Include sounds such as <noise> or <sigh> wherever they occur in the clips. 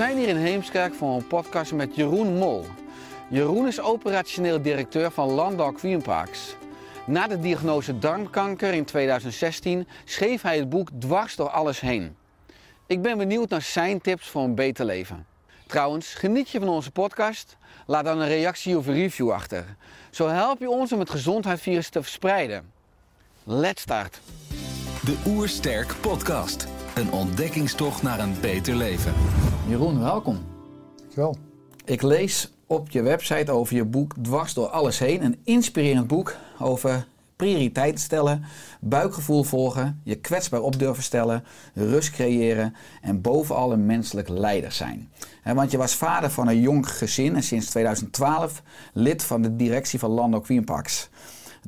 Zijn hier in Heemskerk voor een podcast met Jeroen Mol. Jeroen is operationeel directeur van Landau Queenparks. Na de diagnose darmkanker in 2016 schreef hij het boek Dwars door alles heen. Ik ben benieuwd naar zijn tips voor een beter leven. Trouwens, geniet je van onze podcast? Laat dan een reactie of een review achter. Zo help je ons om het gezondheidsvirus te verspreiden. Let's start. De Oersterk Podcast. Een ontdekkingstocht naar een beter leven. Jeroen, welkom. Dankjewel. Ik lees op je website over je boek Dwars door alles heen. Een inspirerend boek over prioriteiten stellen, buikgevoel volgen, je kwetsbaar op durven stellen, rust creëren en bovenal een menselijk leider zijn. Hè, Want je was vader van een jong gezin en sinds 2012 lid van de directie van Landau Queenparks.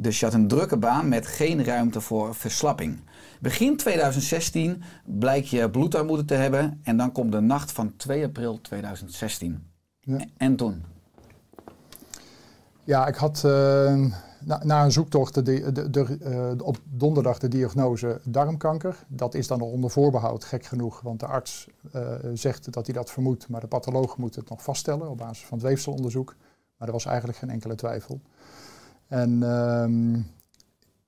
Dus je had een drukke baan met geen ruimte voor verslapping. Begin 2016 blijkt je bloedarmoede te hebben en dan komt de nacht van 2 april 2016. Ja. En toen? Ja, ik had eh, na, na een zoektocht de, de, de, de, eh, op donderdag de diagnose darmkanker. Dat is dan nog onder voorbehoud, gek genoeg, want de arts eh, zegt dat hij dat vermoedt, maar de patholoog moet het nog vaststellen op basis van het weefselonderzoek. Maar er was eigenlijk geen enkele twijfel. En ehm,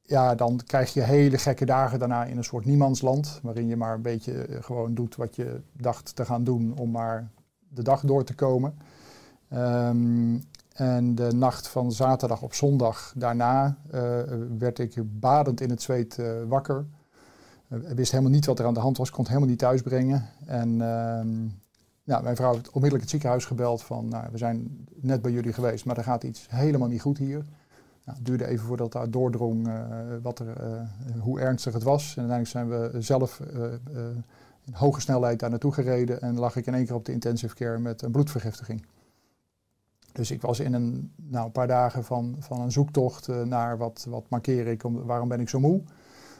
ja, dan krijg je hele gekke dagen daarna in een soort niemandsland, waarin je maar een beetje eh, gewoon doet wat je dacht te gaan doen om maar de dag door te komen. Ehm, en de nacht van zaterdag op zondag daarna eh, werd ik badend in het zweet eh, wakker. Ik wist helemaal niet wat er aan de hand was, kon het helemaal niet thuisbrengen. En ehm, nou, mijn vrouw heeft onmiddellijk het ziekenhuis gebeld van, nou, we zijn net bij jullie geweest, maar er gaat iets helemaal niet goed hier. Nou, het duurde even voordat daar doordrong eh, wat er, eh, hoe ernstig het was. En uiteindelijk zijn we zelf eh, in hoge snelheid daar naartoe gereden en lag ik in één keer op de intensive care met een bloedvergiftiging. Dus ik was in een, nou, een paar dagen van, van een zoektocht naar wat, wat markeer ik, om, waarom ben ik zo moe.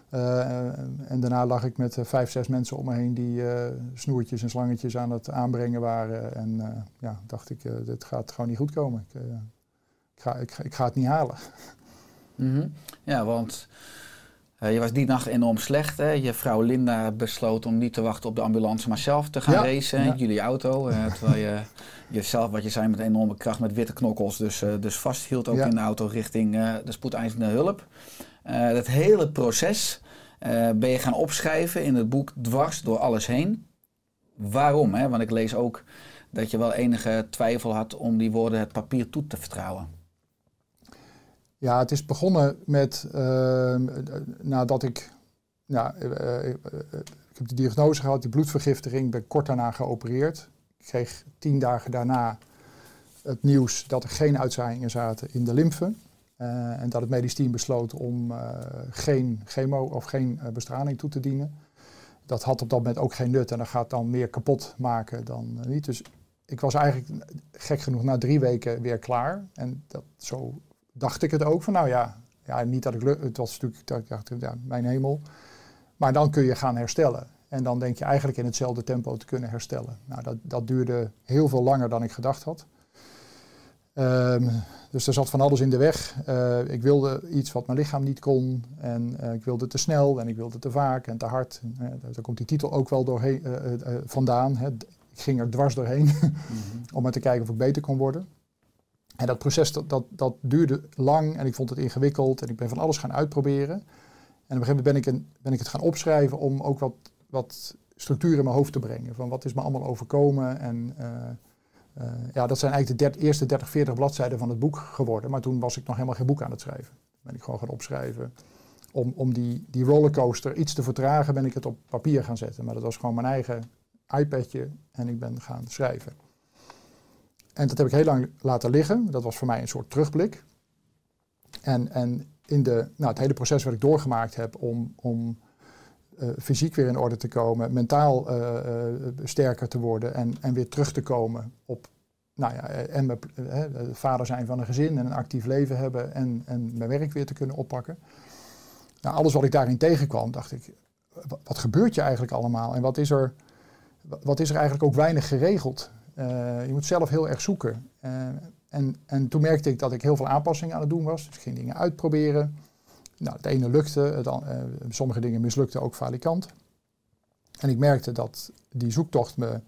Eh, en daarna lag ik met vijf, zes mensen om me heen die snoertjes en slangetjes aan het aanbrengen waren. En ja, dacht ik, dit gaat gewoon niet goed komen. Ik, ik, ga, ik, ga- ik ga het niet halen. Mhm. Ja, want eh, je was die nacht enorm slecht. Hè? Je vrouw Linda besloot om niet te wachten op de ambulance, maar zelf te gaan Ja, racen ja. jullie auto. eh, terwijl je <laughs> jezelf, wat je zei, met enorme kracht met witte knokkels, dus, eh, dus vasthield ook Ja. in de auto richting de spoedeisende hulp. Dat hele proces ben je gaan opschrijven in het boek Dwars door alles heen. Waarom? Hè? Want ik lees ook dat je wel enige twijfel had om die woorden het papier toe te vertrouwen. Ja, het is begonnen met ehm, eh, nadat ik, nou, eh, eh, eh, ik heb de diagnose gehad, die bloedvergiftiging, ben kort daarna geopereerd. Ik kreeg tien dagen daarna het nieuws dat er geen uitzaaiingen zaten in de lymfe. en dat het medisch team besloot om geen chemo of geen bestraling toe te dienen. Dat had op dat moment ook geen nut en dat gaat dan meer kapot maken dan niet. Dus ik was eigenlijk gek genoeg na drie weken weer klaar. En dat, zo dacht ik het ook. Van nou ja, ja niet dat ik... Het was natuurlijk, dat ik dacht, ja, mijn hemel. Maar dan kun je gaan herstellen. En dan denk je eigenlijk in hetzelfde tempo te kunnen herstellen. Nou, dat, dat duurde heel veel langer dan ik gedacht had. Ehm, dus er zat van alles in de weg. Eh, ik wilde iets wat mijn lichaam niet kon. En eh, ik wilde te snel en ik wilde te vaak en te hard. En, eh, daar komt die titel ook wel doorheen, vandaan. Hè. Ik ging er dwars doorheen <laughs> om maar te kijken of ik beter kon worden. En dat proces dat, dat, duurde lang en ik vond het ingewikkeld en ik ben van alles gaan uitproberen. En op een gegeven moment ben ik, een, ben ik het gaan opschrijven om ook wat, wat structuur in mijn hoofd te brengen. Van wat is me allemaal overkomen en eh, Eh, ja, dat zijn eigenlijk de eerste 30, 40 bladzijden van het boek geworden. Maar toen was ik nog helemaal geen boek aan het schrijven. Ben ik gewoon gaan opschrijven. Om, om die, die rollercoaster iets te vertragen, ben ik het op papier gaan zetten. Maar dat was gewoon mijn eigen iPadje en ik ben gaan schrijven. En dat heb ik heel lang laten liggen. Dat was voor mij een soort terugblik. En, en in de, nou, het hele proces wat ik doorgemaakt heb om, om eh, fysiek weer in orde te komen, mentaal eh, eh, sterker te worden en, en weer terug te komen op nou ja, en mijn, vader zijn van een gezin en een actief leven hebben en, en mijn werk weer te kunnen oppakken. Nou, alles wat ik daarin tegenkwam, dacht ik, wa- wat gebeurt je eigenlijk allemaal en wat is er, wa- wat is er eigenlijk ook weinig geregeld? Eh, je moet zelf heel erg zoeken. Eh, en, en toen merkte ik dat ik heel veel aanpassingen aan het doen was. Dus ging dingen uitproberen. Nou, het ene lukte, eh, sommige dingen mislukten ook valikant. En ik merkte dat die zoektocht me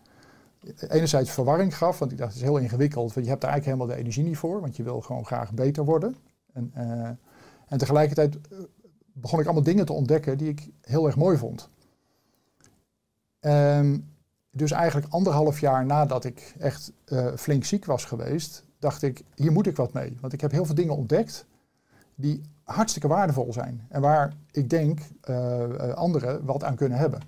enerzijds verwarring gaf, want ik dacht het is heel ingewikkeld, want je hebt daar eigenlijk helemaal de energie niet voor, want je wil gewoon graag beter worden. En, en tegelijkertijd begon ik allemaal dingen te ontdekken die ik heel erg mooi vond. Ehm, dus eigenlijk anderhalf jaar nadat ik echt eh, flink ziek was geweest, dacht ik, hier moet ik wat mee. Want ik heb heel veel dingen ontdekt die hartstikke waardevol zijn. En waar ik denk eh, anderen wat aan kunnen hebben.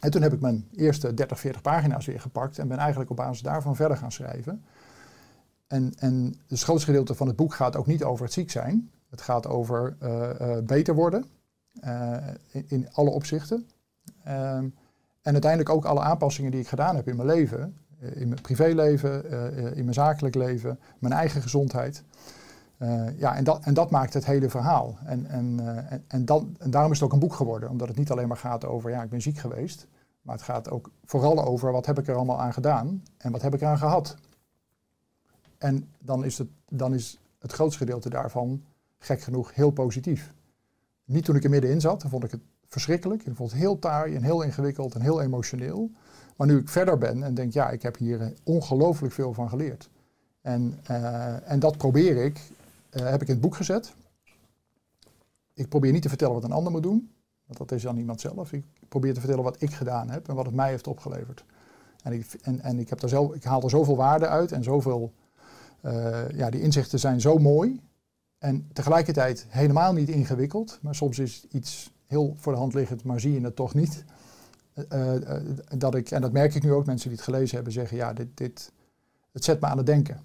En toen heb ik mijn eerste 30, 40 pagina's weer gepakt en ben eigenlijk op basis daarvan verder gaan schrijven. En, en het grootste gedeelte van het boek gaat ook niet over het ziek zijn. Het gaat over beter worden in, in alle opzichten. En uiteindelijk ook alle aanpassingen die ik gedaan heb in mijn leven. eh, in mijn privéleven, eh, eh, in mijn zakelijk leven, mijn eigen gezondheid. Ja, en dat, en dat maakt het hele verhaal. En, en, en, dan, en daarom is het ook een boek geworden. Omdat het niet alleen maar gaat over, ja, ik ben ziek geweest. Maar het gaat ook vooral over, wat heb ik er allemaal aan gedaan? En wat heb ik eraan gehad? En dan is het, dan is het grootste gedeelte daarvan, gek genoeg, heel positief. Niet toen ik er middenin zat, vond ik het verschrikkelijk. Ik vond het heel taai en heel ingewikkeld en heel emotioneel. Maar nu ik verder ben en denk, ja, ik heb hier eh, ongelooflijk veel van geleerd. En, eh, en dat probeer ik, eh, heb ik in het boek gezet. Ik probeer niet te vertellen wat een ander moet doen, want dat is dan iemand zelf. Ik probeer te vertellen wat ik gedaan heb en wat het mij heeft opgeleverd. En ik, en, en ik, heb daar zelf, ik haal er zoveel waarde uit en zoveel, ja, die inzichten zijn zo mooi. En tegelijkertijd helemaal niet ingewikkeld, maar soms is iets heel voor de hand liggend, maar zie je het toch niet. Eh, eh, dat ik, en dat merk ik nu ook, mensen die het gelezen hebben zeggen, ja, dit, dit, het zet me aan het denken.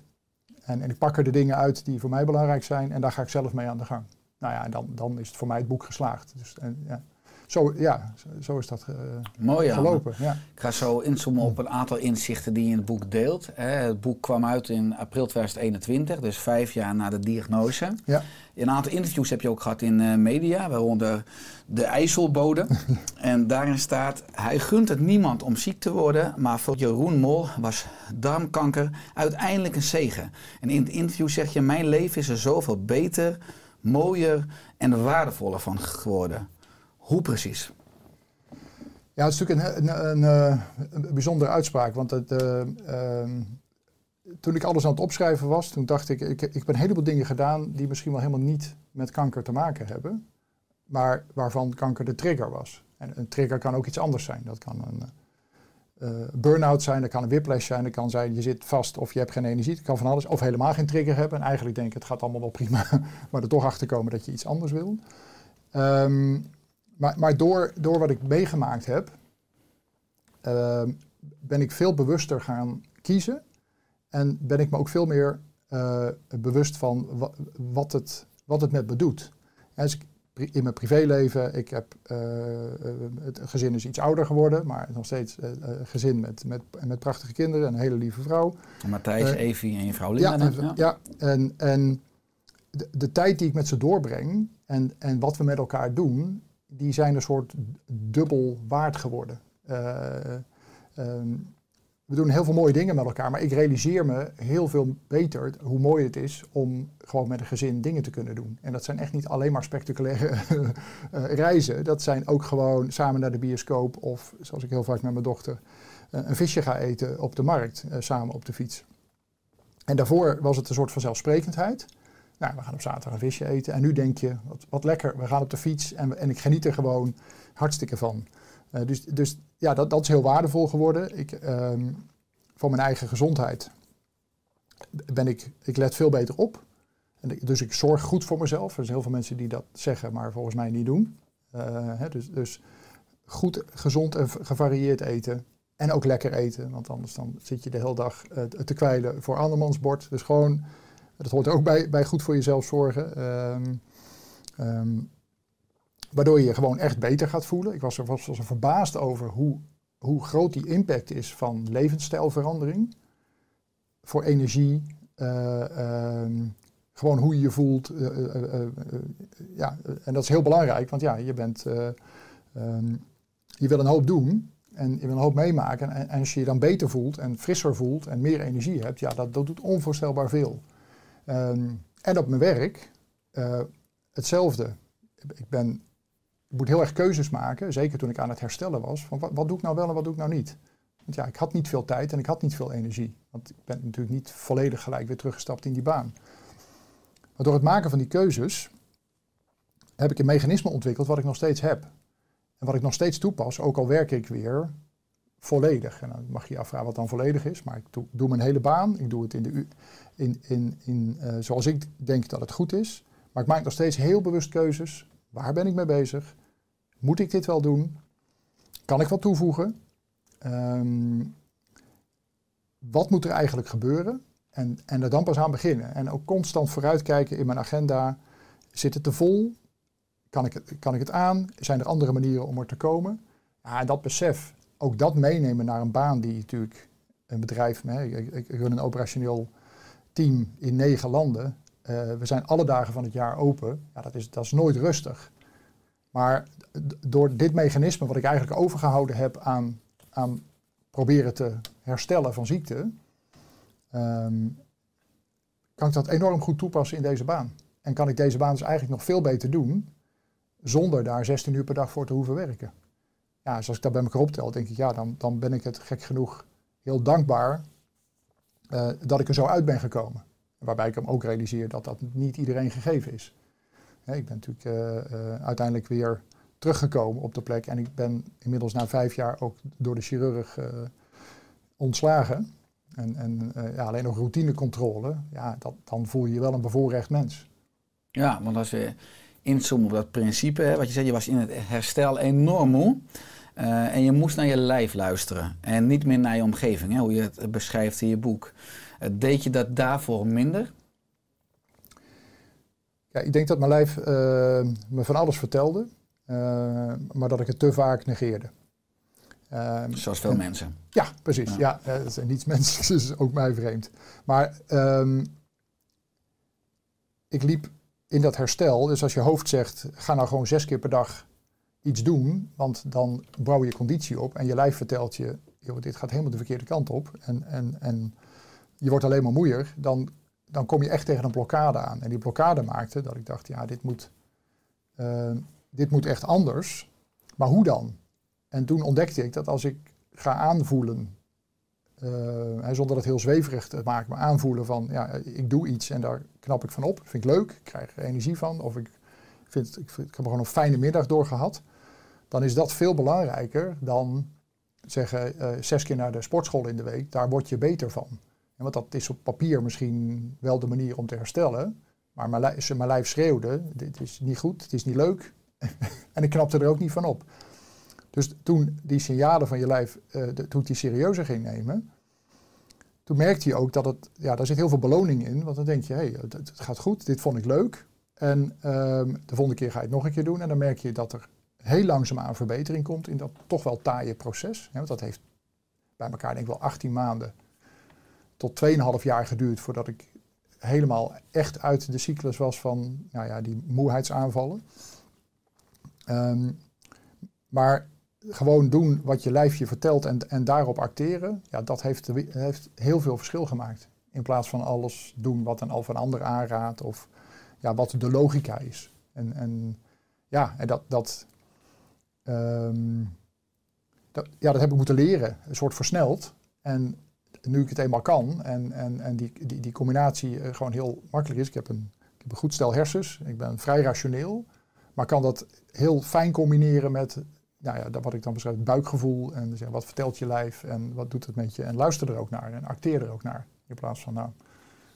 En, en ik pak er de dingen uit die voor mij belangrijk zijn en daar ga ik zelf mee aan de gang. Nou ja, en dan, dan is het voor mij het boek geslaagd. Dus, en, ja. Zo, ja, zo, is dat eh, Mooi gelopen. Ja. Ik ga zo inzoomen op een aantal inzichten die je in het boek deelt. Het boek kwam uit in april 2021, dus vijf jaar na de diagnose. Ja. Een aantal interviews heb je ook gehad in eh, media, waaronder de IJsselbode. <laughs> en daarin staat, hij gunt het niemand om ziek te worden, maar voor Jeroen Mol was darmkanker uiteindelijk een zegen. En in het interview zeg je, mijn leven is er zoveel beter, mooier en waardevoller van geworden. Hoe precies? Ja, het is natuurlijk een, een, een, eh, bijzondere uitspraak. Want het, eh, ehm, toen ik alles aan het opschrijven was, toen dacht ik, ik, ik heb een heleboel dingen gedaan die misschien wel helemaal niet met kanker te maken hebben. Maar waarvan kanker de trigger was. En een trigger kan ook iets anders zijn. Dat kan een eh, burn-out zijn, dat kan een whiplash zijn, dat kan zijn je zit vast of je hebt geen energie. Dat kan van alles. Of helemaal geen trigger hebben en eigenlijk denken het gaat allemaal wel prima. <laughs> maar er toch achter komen dat je iets anders wil. Ehm, maar maar door, door wat ik meegemaakt heb, ehm, ben ik veel bewuster gaan kiezen. En ben ik me ook veel meer eh, bewust van wa- wat het, wat het met me doet. Dus ik- in mijn privéleven, ik heb, eh, het gezin is iets ouder geworden, maar nog steeds eh, eh, gezin met, met, met prachtige kinderen en een hele lieve vrouw. Matthijs, Evie en je vrouw Ja, Linda. en, ja. en, en de, de tijd die ik met ze doorbreng en, en wat we met elkaar doen, die zijn een soort dubbel waard geworden. Eh, ehm, we doen heel veel mooie dingen met elkaar, maar ik realiseer me heel veel beter hoe mooi het is om gewoon met een gezin dingen te kunnen doen. En dat zijn echt niet alleen maar spectaculaire <laughs> eh, reizen. Dat zijn ook gewoon samen naar de bioscoop of, zoals ik heel vaak met mijn dochter, eh, een visje ga eten op de markt, samen op de fiets. En daarvoor was het een soort van zelfsprekendheid. Nou, we gaan op zaterdag een visje eten. En nu denk je, wat, wat lekker, we gaan op de fiets en, en ik geniet er gewoon hartstikke van. Eh, dus, dus ja, dat, dat is heel waardevol geworden. Ik, ehm, voor mijn eigen gezondheid ben ik, ik let veel beter op. Dus ik zorg goed voor mezelf. Er zijn heel veel mensen die dat zeggen, maar volgens mij niet doen. Eh, hè, dus, dus goed, gezond en gevarieerd eten. En ook lekker eten, want anders dan zit je de hele dag eh, te kwijlen voor andermans bord. Dus gewoon, dat hoort ook bij, bij goed voor jezelf zorgen. Ehm, ehm, waardoor je je gewoon echt beter gaat voelen. Ik was er, was, was er verbaasd over hoe, hoe groot die impact is van levensstijlverandering. Voor energie, eh, ehm, gewoon hoe je je voelt. eh, eh, ja, en dat is heel belangrijk, want ja, je bent, je wil een hoop doen en je wil een hoop meemaken. En, en als je je dan beter voelt en frisser voelt en meer energie hebt, ja, dat, dat doet onvoorstelbaar veel. Ehm, en op mijn werk eh, hetzelfde. Ik, ben, ik moet heel erg keuzes maken, zeker toen ik aan het herstellen was. Van wat, doe ik nou wel en wat doe ik nou niet? Want ja, ik had niet veel tijd en ik had niet veel energie. Want ik ben natuurlijk niet volledig gelijk weer teruggestapt in die baan. Maar door het maken van die keuzes heb ik een mechanisme ontwikkeld wat ik nog steeds heb. En wat ik nog steeds toepas, ook al werk ik weer volledig. En dan mag je je afvragen wat dan volledig is. Maar ik doe, mijn hele baan. Ik doe het in de, in, in, in, eh, zoals ik denk dat het goed is. Maar ik maak nog steeds heel bewust keuzes. Waar ben ik mee bezig? Moet ik dit wel doen? Kan ik wat toevoegen? Ehm, wat moet er eigenlijk gebeuren? En, en er dan pas aan beginnen. En ook constant vooruitkijken in mijn agenda. Zit het te vol? Kan ik, het, kan ik het aan? Zijn er andere manieren om er te komen? Ja, en dat besef, ook dat meenemen naar een baan die natuurlijk een bedrijf, hè, ik, ik run een operationeel team in negen landen. Eh, we zijn alle dagen van het jaar open. Ja, dat, is, dat is nooit rustig. Maar door dit mechanisme, wat ik eigenlijk overgehouden heb aan, aan proberen te herstellen van ziekte, ehm, kan ik dat enorm goed toepassen in deze baan. En kan ik deze baan dus eigenlijk nog veel beter doen, zonder daar 16 uur per dag voor te hoeven werken. Ja, dus als ik dat bij elkaar optel, denk ik, ja, dan, dan ben ik het gek genoeg heel dankbaar eh, dat ik er zo uit ben gekomen. Waarbij ik hem ook realiseer dat dat niet iedereen gegeven is. Ik ben natuurlijk eh, eh, uiteindelijk weer teruggekomen op de plek en ik ben inmiddels na vijf jaar ook door de chirurg ontslagen. En, en ja, alleen nog routinecontrole, ja, dat, dan voel je je wel een bevoorrecht mens. Ja, want als we inzoomen op dat principe, hè, wat je zei, je was in het herstel enorm moe. Eh, en je moest naar je lijf luisteren en niet meer naar je omgeving, hè, hoe je het beschrijft in je boek. Eh, deed je dat daarvoor minder? Ja, ik denk dat mijn lijf eh, me van alles vertelde, maar dat ik het te vaak negeerde. Ehm, Zoals veel en- mensen. Ja, precies. Ja. Ja, dat is niets <laughs> menselijks, is ook mij vreemd. Maar ehm, ik liep in dat herstel, dus als je hoofd zegt, ga nou gewoon zes keer per dag iets doen, want dan bouw je conditie op en je lijf vertelt je, joh, dit gaat helemaal de verkeerde kant op en, en, en je wordt alleen maar moeier, dan, dan kom je echt tegen een blokkade aan. En die blokkade maakte dat ik dacht, ja, dit moet, eh, dit moet echt anders. Maar hoe dan? En toen ontdekte ik dat als ik ga aanvoelen, eh, zonder dat heel zweverig te maken, maar aanvoelen van, ja, ik doe iets en daar knap ik van op, vind ik leuk, ik krijg er energie van, of ik, vind, ik, ik heb er gewoon een fijne middag door gehad, dan is dat veel belangrijker dan zeggen eh, zes keer naar de sportschool in de week, daar word je beter van. En want dat is op papier misschien wel de manier om te herstellen, maar mijn lijf, schreeuwde, dit is niet goed, het is niet leuk, <laughs> en ik knapte er ook niet van op. Dus toen die signalen van je lijf, eh, toen die serieuzer ging nemen, toen merkte je ook dat het, ja, daar zit heel veel beloning in. Want dan denk je, hé, hey, het, het gaat goed, dit vond ik leuk. En ehm, de volgende keer ga je het nog een keer doen. En dan merk je dat er heel langzaamaan verbetering komt in dat toch wel taaie proces. Want dat heeft bij elkaar denk ik wel 18 maanden tot 2,5 jaar geduurd voordat ik helemaal echt uit de cyclus was van nou ja, die moeheidsaanvallen. Ehm, maar gewoon doen wat je lijf je vertelt en, en daarop acteren, ja, dat heeft, heeft heel veel verschil gemaakt. In plaats van alles doen wat een of een ander aanraadt of ja, wat de logica is. En, en ja, en dat, dat, ehm, dat, ja, dat heb ik moeten leren, een soort versneld. En nu ik het eenmaal kan en, en, en die, die, die combinatie eh, gewoon heel makkelijk is. Ik heb, een, ik heb een goed stel hersens, ik ben vrij rationeel, maar kan dat heel fijn combineren met nou ja, wat ik dan beschrijf, buikgevoel. En dus, wat vertelt je lijf en wat doet het met je. En luister er ook naar en acteer er ook naar. In plaats van, nou,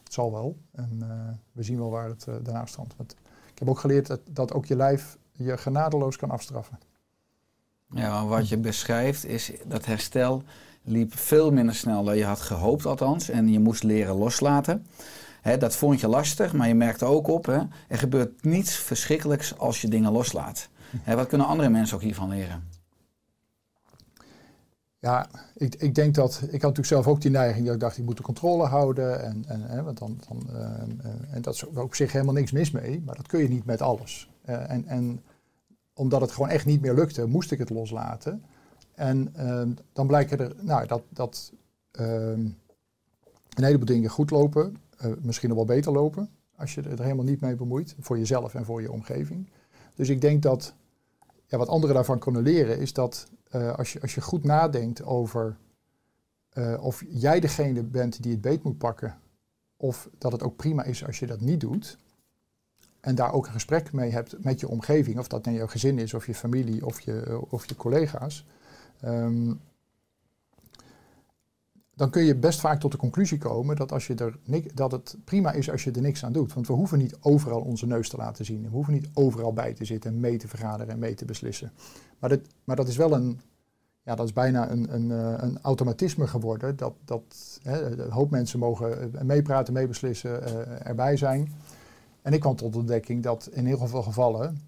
het zal wel. En eh, we zien wel waar het uh, daarna strandt. Ik heb ook geleerd dat, dat ook je lijf je genadeloos kan afstraffen. Ja, wat je beschrijft is dat herstel liep veel minder snel dan je had gehoopt althans. En je moest leren loslaten. Dat vond je lastig, maar je merkte ook op, er gebeurt niets verschrikkelijks als je dingen loslaat. Wat kunnen andere mensen ook hiervan leren? Ja, ik, ik denk dat, ik had natuurlijk zelf ook die neiging dat ik dacht, ik moet de controle houden. En, en, want dan, dan, uh, en dat is op zich helemaal niks mis mee, maar dat kun je niet met alles. Uh, en, en omdat het gewoon echt niet meer lukte, moest ik het loslaten. En uh, dan blijken er, nou, dat, dat ehm, een heleboel dingen goed lopen, misschien nog wel beter lopen, als je er helemaal niet mee bemoeit, voor jezelf en voor je omgeving. Dus ik denk dat ja, wat anderen daarvan kunnen leren is dat uh, als, je, als je goed nadenkt over uh, of jij degene bent die het beet moet pakken, of dat het ook prima is als je dat niet doet, en daar ook een gesprek mee hebt met je omgeving, of dat dan jouw gezin is, of je familie, of je, of je collega's, um, dan kun je best vaak tot de conclusie komen dat, als je er, dat het prima is als je er niks aan doet. Want we hoeven niet overal onze neus te laten zien. We hoeven niet overal bij te zitten en mee te vergaderen en mee te beslissen. Maar, dat, maar dat is wel een, ja, dat is bijna een, een, eh, een automatisme geworden. Dat, dat hè, een hoop mensen mogen eh, meepraten, meebeslissen, erbij zijn. En ik kwam tot de ontdekking dat in heel veel gevallen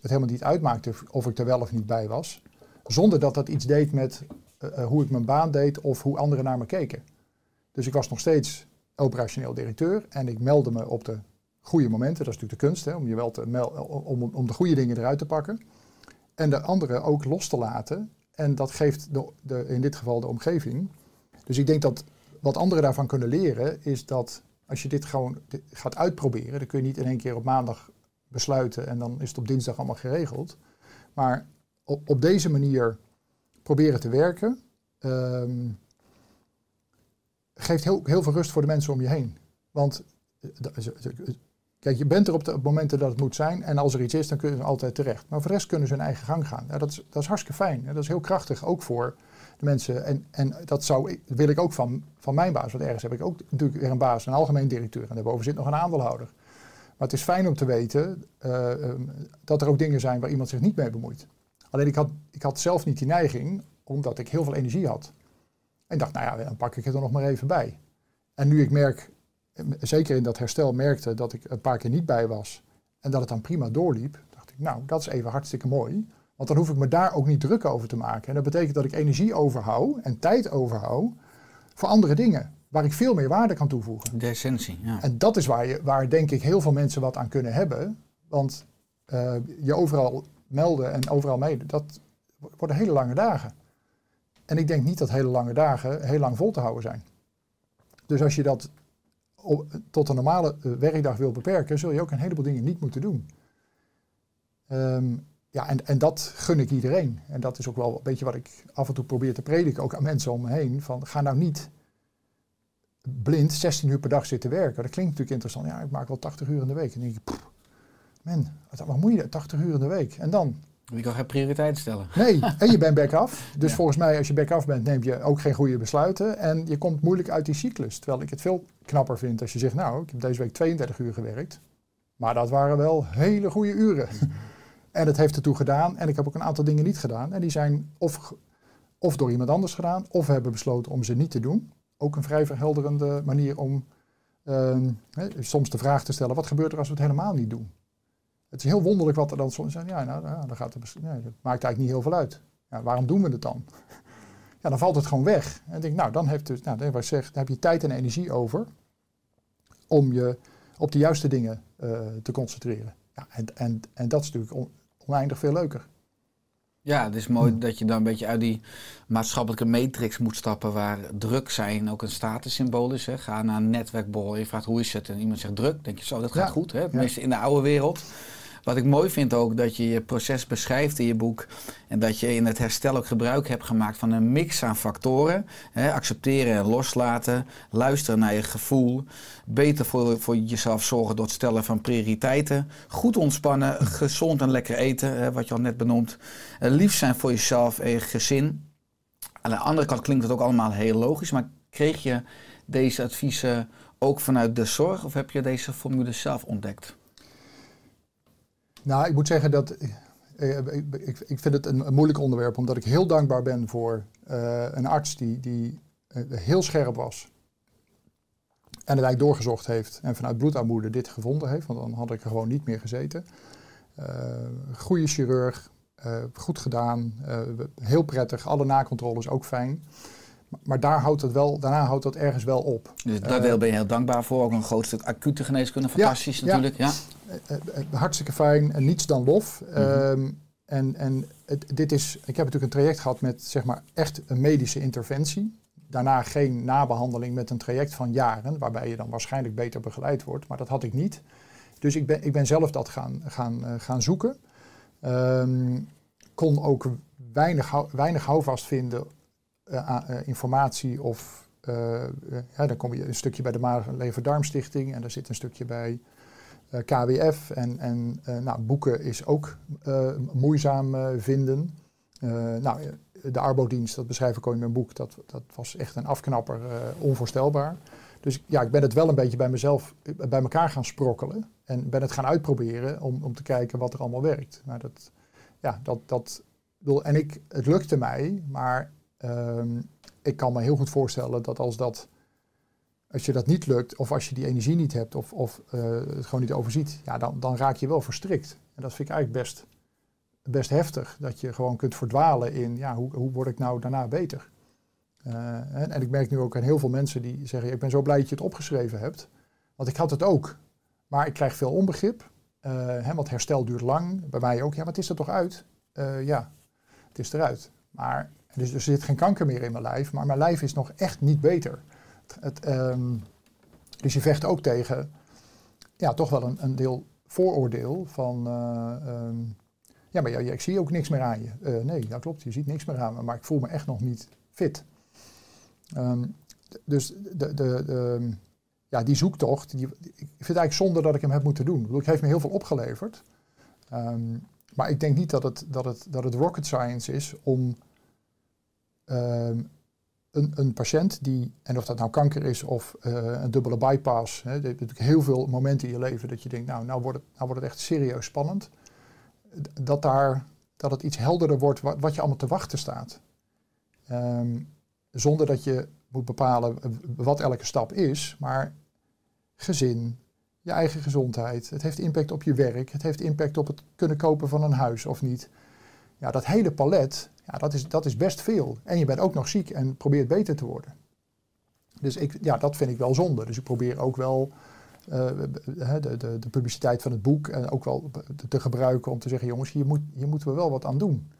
het helemaal niet uitmaakte of ik er wel of niet bij was. Zonder dat dat iets deed met uh, hoe ik mijn baan deed of hoe anderen naar me keken. Dus ik was nog steeds operationeel directeur en ik meldde me op de goede momenten. Dat is natuurlijk de kunst, hè, om je wel melden, om, om de goede dingen eruit te pakken. En de anderen ook los te laten. En dat geeft de, de, in dit geval de omgeving. Dus ik denk dat wat anderen daarvan kunnen leren, is dat als je dit gewoon gaat uitproberen, dan kun je niet in één keer op maandag besluiten en dan is het op dinsdag allemaal geregeld. Maar op, op deze manier proberen te werken, um, geeft heel, heel veel rust voor de mensen om je heen. Want eh, kijk, je bent er op de momenten dat het moet zijn en als er iets is, dan kunnen ze altijd terecht. Maar voor de rest kunnen ze hun eigen gang gaan. Ja, dat, is, dat is hartstikke fijn. Dat is heel krachtig, ook voor mensen. En, en dat zou, wil ik ook van, van mijn baas, want ergens heb ik ook natuurlijk weer een baas, een algemeen directeur. En daarboven zit nog een aandeelhouder. Maar het is fijn om te weten uh, um, dat er ook dingen zijn waar iemand zich niet mee bemoeit. Alleen ik had, ik had zelf niet die neiging, omdat ik heel veel energie had. En dacht, nou ja, dan pak ik het er nog maar even bij. En nu ik merk, zeker in dat herstel merkte dat ik een paar keer niet bij was en dat het dan prima doorliep, dacht ik, nou, dat is even hartstikke mooi. Want dan hoef ik me daar ook niet druk over te maken. En dat betekent dat ik energie overhoud en tijd overhoud voor andere dingen. Waar ik veel meer waarde kan toevoegen. De essentie, ja. En dat is waar, je, waar denk ik heel veel mensen wat aan kunnen hebben. Want uh, je overal melden en overal mee, dat worden hele lange dagen. En ik denk niet dat hele lange dagen heel lang vol te houden zijn. Dus als je dat tot een normale eh, werkdag wil beperken, zul je ook een heleboel dingen niet moeten doen. Um, ja, en, en dat gun ik iedereen. En dat is ook wel een beetje wat ik af en toe probeer te prediken, ook aan mensen om me heen. Van, ga nou niet blind 16 uur per dag zitten werken. Dat klinkt natuurlijk interessant. Ja, ik maak wel 80 uur in de week. En dan denk pff, man, wat, wat moet je 80 uur in de week? En dan? Je kan geen prioriteit stellen. Nee, en je bent back af. <laughs> Dus ja. volgens mij, als je back af bent, neem je ook geen goede besluiten. En je komt moeilijk uit die cyclus. Terwijl ik het veel knapper vind als je zegt, nou, ik heb deze week 32 uur gewerkt. Maar dat waren wel hele goede uren. En het heeft ertoe gedaan. En ik heb ook een aantal dingen niet gedaan. En die zijn of, of door iemand anders gedaan, of we hebben besloten om ze niet te doen. Ook een vrij verhelderende manier om hè, soms de vraag te stellen: wat gebeurt er als we het helemaal niet doen? Het is heel wonderlijk wat er dan soms zijn. Ja, nou, dan gaat het, dat maakt eigenlijk niet heel veel uit. Ja, waarom doen we het dan? <laughs> Ja, dan valt het gewoon weg. En denk, nou, dan, heeft nou, dan, heb je tijd en energie over om je op de juiste dingen uh, te concentreren. Ja, en, en, en dat is natuurlijk oneindig veel leuker. Ja, het is mooi dat je dan een beetje uit die maatschappelijke matrix moet stappen waar druk zijn ook een statussymbool is. Hè. Ga naar een netwerkborrel, je vraagt hoe is het en iemand zegt druk, denk je zo, dat gaat Ja. goed. Hè? Ja. Tenminste in de oude wereld. Wat ik mooi vind ook, dat je je proces beschrijft in je boek. En dat je in het herstel ook gebruik hebt gemaakt van een mix aan factoren. Hè, accepteren en loslaten. Luisteren naar je gevoel. Beter voor, voor jezelf zorgen door het stellen van prioriteiten. Goed ontspannen. Gezond en lekker eten, hè, wat je al net benoemd. Eh, lief zijn voor jezelf en je gezin. Aan de andere kant klinkt het ook allemaal heel logisch. Maar kreeg je deze adviezen ook vanuit de zorg? Of heb je deze formule zelf ontdekt? Nou, ik moet zeggen dat eh, ik, ik, vind het een, moeilijk onderwerp, omdat ik heel dankbaar ben voor uh, een arts die, die uh, heel scherp was. En het eigenlijk doorgezocht heeft en vanuit bloedarmoede dit gevonden heeft, want dan had ik er gewoon niet meer gezeten. Uh, goede chirurg, goed gedaan, heel prettig, alle nakontroles ook fijn. Maar daar houdt het wel, daarna houdt dat ergens wel op. Dus daar deel ben je heel dankbaar voor. Ook een groot stuk acute geneeskunde. Fantastisch ja, natuurlijk. Ja. ja. hartstikke fijn. En niets dan lof. Mm -hmm. en en het, dit is, ik heb natuurlijk een traject gehad met zeg maar echt een medische interventie. Daarna geen nabehandeling met een traject van jaren. Waarbij je dan waarschijnlijk beter begeleid wordt. Maar dat had ik niet. Dus ik ben, ik ben zelf dat gaan, gaan, uh, gaan zoeken. Um, kon ook weinig, weinig houvast vinden informatie of uh, ja, dan kom je een stukje bij de Maag- en daar zit een stukje bij KWF. En, en nou, boeken is ook moeizaam vinden. nou, de Arbodienst, dat beschrijf ik ook in mijn boek, dat, dat was echt een afknapper, onvoorstelbaar. Dus ja, ik ben het wel een beetje bij mezelf bij elkaar gaan sprokkelen. En ben het gaan uitproberen om, om te kijken wat er allemaal werkt. Maar dat, ja, dat, dat, en ik, het lukte mij, maar Um, ik kan me heel goed voorstellen dat als dat, als je dat niet lukt, of als je die energie niet hebt, of, of uh, het gewoon niet overziet, ja, dan, dan raak je wel verstrikt. En dat vind ik eigenlijk best, best heftig. Dat je gewoon kunt verdwalen in, ja, hoe, hoe word ik nou daarna beter? Uh, en, en, ik merk nu ook aan heel veel mensen die zeggen, ik ben zo blij dat je het opgeschreven hebt. Want ik had het ook. Maar ik krijg veel onbegrip. Uh, hè, want herstel duurt lang. Bij mij ook. Ja, wat is er toch uit? ja, het is eruit. Maar dus er zit geen kanker meer in mijn lijf, maar mijn lijf is nog echt niet beter. Het, um, dus je vecht ook tegen, ja, toch wel een, een deel vooroordeel van, uh, um, ja, maar ik zie ook niks meer aan je. Uh, nee, dat klopt, je ziet niks meer aan me, maar ik voel me echt nog niet fit. Um, dus de, de, de, ja, die zoektocht, die, ik vind het eigenlijk zonde dat ik hem heb moeten doen. Ik het heeft me heel veel opgeleverd. maar ik denk niet dat het, dat, het, dat het rocket science is om Um, een, een, patiënt die, en of dat nou kanker is of uh, een dubbele bypass, hè, je hebt natuurlijk heel veel momenten in je leven dat je denkt, nou, nou wordt het, nou wordt het echt serieus spannend. Dat, daar, dat het iets helderder wordt wat, wat je allemaal te wachten staat. Um, zonder dat je moet bepalen wat elke stap is, maar gezin, je eigen gezondheid, het heeft impact op je werk, het heeft impact op het kunnen kopen van een huis of niet. Ja, dat hele palet, ja, dat, is, dat is best veel. En je bent ook nog ziek en probeert beter te worden. Dus ik, ja, dat vind ik wel zonde. Dus ik probeer ook wel uh, de, de, de, publiciteit van het boek en ook wel te gebruiken om te zeggen, jongens, hier, moet, hier moeten we wel wat aan doen.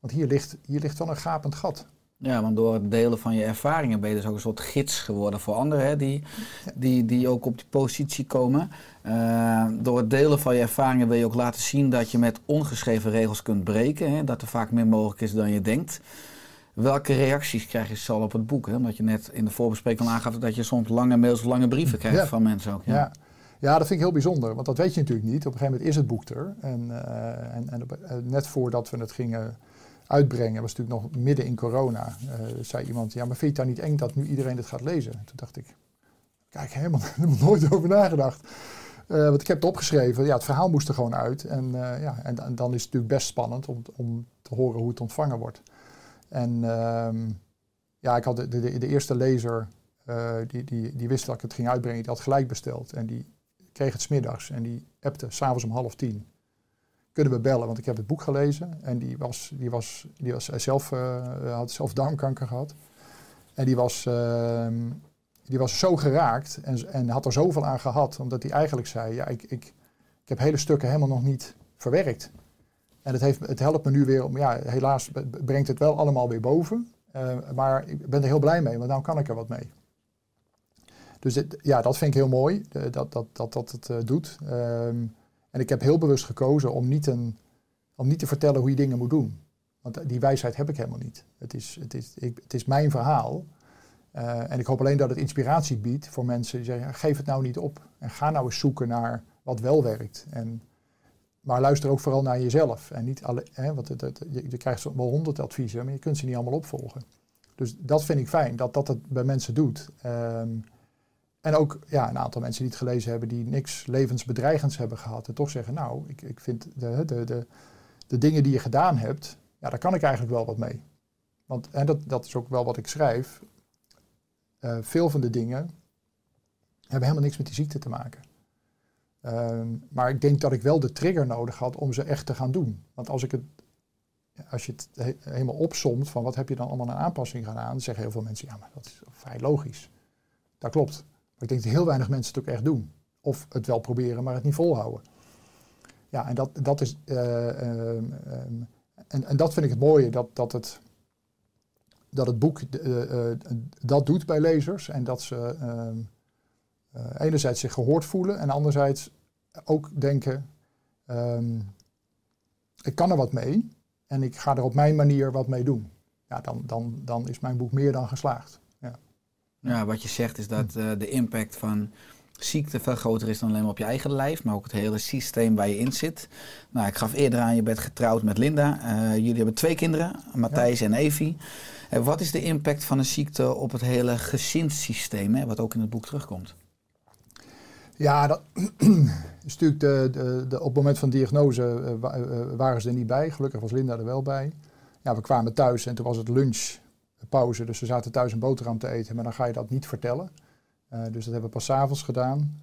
Want hier ligt, hier ligt wel een gapend gat. Ja, want door het delen van je ervaringen ben je dus ook een soort gids geworden voor anderen hè, die, die, die ook op die positie komen. Uh, door het delen van je ervaringen wil je ook laten zien dat je met ongeschreven regels kunt breken. Hè, dat er vaak meer mogelijk is dan je denkt. Welke reacties krijg je zal op het boek? Hè? Omdat je net in de voorbespreking al aangaf dat je soms lange mails of lange brieven krijgt van mensen ook. Ja. ja. Ja. dat vind ik heel bijzonder, want dat weet je natuurlijk niet. Op een gegeven moment is het boek er. En, uh, en, en uh, net voordat we het gingen uitbrengen, was natuurlijk nog midden in corona, uh, zei iemand, ja, maar vind je het dan niet eng dat nu iedereen dit gaat lezen? Toen dacht ik, kijk, helemaal, <laughs> nooit over nagedacht. Uh, want ik heb het opgeschreven, ja, het verhaal moest er gewoon uit. En, uh, ja, en, dan is het natuurlijk best spannend om, om te horen hoe het ontvangen wordt. En uh, ja, ik had de, de, de eerste lezer, die, die, die wist dat ik het ging uitbrengen, die had gelijk besteld. En die kreeg het smiddags en die appte s'avonds om half tien kunnen we bellen, want ik heb het boek gelezen. En die, was, die, was, die was zelf, uh, had zelf darmkanker gehad. En die was, uh, die was zo geraakt en, en had er zoveel aan gehad, omdat hij eigenlijk zei, ja, ik, ik, ik heb hele stukken helemaal nog niet verwerkt. En het, heeft, het helpt me nu weer om, ja, helaas brengt het wel allemaal weer boven. Uh, maar ik ben er heel blij mee, want nu kan ik er wat mee. Dus ja, dat vind ik heel mooi, dat dat, dat, dat het doet. Um, En ik heb heel bewust gekozen om niet, een, om niet te vertellen hoe je dingen moet doen. Want die wijsheid heb ik helemaal niet. Het is, het is, ik, het is mijn verhaal. Uh, en ik hoop alleen dat het inspiratie biedt voor mensen die zeggen, geef het nou niet op. En ga nou eens zoeken naar wat wel werkt. En, maar luister ook vooral naar jezelf. En niet alle, hè, want je, je, krijgt wel honderd adviezen, maar je kunt ze niet allemaal opvolgen. Dus dat vind ik fijn, dat dat het bij mensen doet. Um, en ook ja, een aantal mensen die het gelezen hebben, die niks levensbedreigends hebben gehad. En toch zeggen, nou, ik, ik vind de, de, de, dingen die je gedaan hebt, ja, daar kan ik eigenlijk wel wat mee. Want, en dat, dat is ook wel wat ik schrijf. Uh, veel van de dingen hebben helemaal niks met die ziekte te maken. Uh, maar ik denk dat ik wel de trigger nodig had om ze echt te gaan doen. Want als ik het, als je het he helemaal opsomt van wat heb je dan allemaal aan aanpassing gedaan, zeggen heel veel mensen, ja, maar dat is vrij logisch. Dat klopt. Maar ik denk dat heel weinig mensen het ook echt doen. Of het wel proberen, maar het niet volhouden. Ja, en dat, dat is. Uh, en, en dat vind ik het mooie, dat, dat, het, dat het boek uh, dat doet bij lezers. En dat ze enerzijds zich gehoord voelen en anderzijds ook denken, ik kan er wat mee en ik ga er op mijn manier wat mee doen. Ja, dan, dan, dan is mijn boek meer dan geslaagd. Ja, wat je zegt is dat uh, de impact van ziekte veel groter is dan alleen maar op je eigen lijf, maar ook het hele systeem waar je in zit. Nou, ik gaf eerder aan, je bent getrouwd met Linda. Uh, jullie hebben twee kinderen, Matthijs ja. en Evie. Uh, wat is de impact van een ziekte op het hele gezinssysteem, hè, wat ook in het boek terugkomt? Ja, dat <clears throat> is natuurlijk de, de, de, op het moment van diagnose waren ze er niet bij. Gelukkig was Linda er wel bij. Ja, we kwamen thuis en toen was het lunchpauze, dus we zaten thuis een boterham te eten, maar dan ga je dat niet vertellen. Uh, dus dat hebben we pas s avonds gedaan.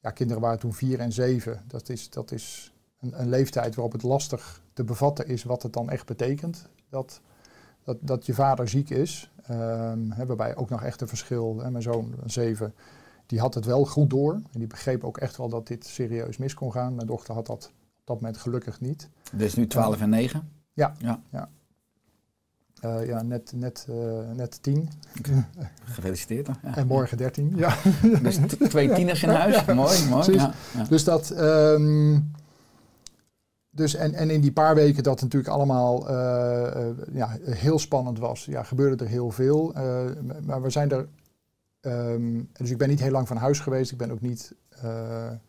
Ja, kinderen waren toen vier en zeven. Dat is, dat is een, een, leeftijd waarop het lastig te bevatten is wat het dan echt betekent. Dat, dat, dat je vader ziek is. Um, hè, waarbij ook nog echt een verschil. Hè, mijn zoon, zeven, die had het wel goed door. En die begreep ook echt wel dat dit serieus mis kon gaan. Mijn dochter had dat op dat moment gelukkig niet. Dus nu 12 en 9? Ja, ja. ja. Uh, ja, net, net, uh, net tien. <laughs> Gefeliciteerd. Ja. En morgen dertien, ja. Dus twee tieners in huis, ja. mooi, mooi. Ja, dus dat... Um, dus en, en in die paar weken dat het natuurlijk allemaal uh, ja, heel spannend was, ja, gebeurde er heel veel. maar we zijn er... Um, dus ik ben niet heel lang van huis geweest. Ik ben ook niet... Um,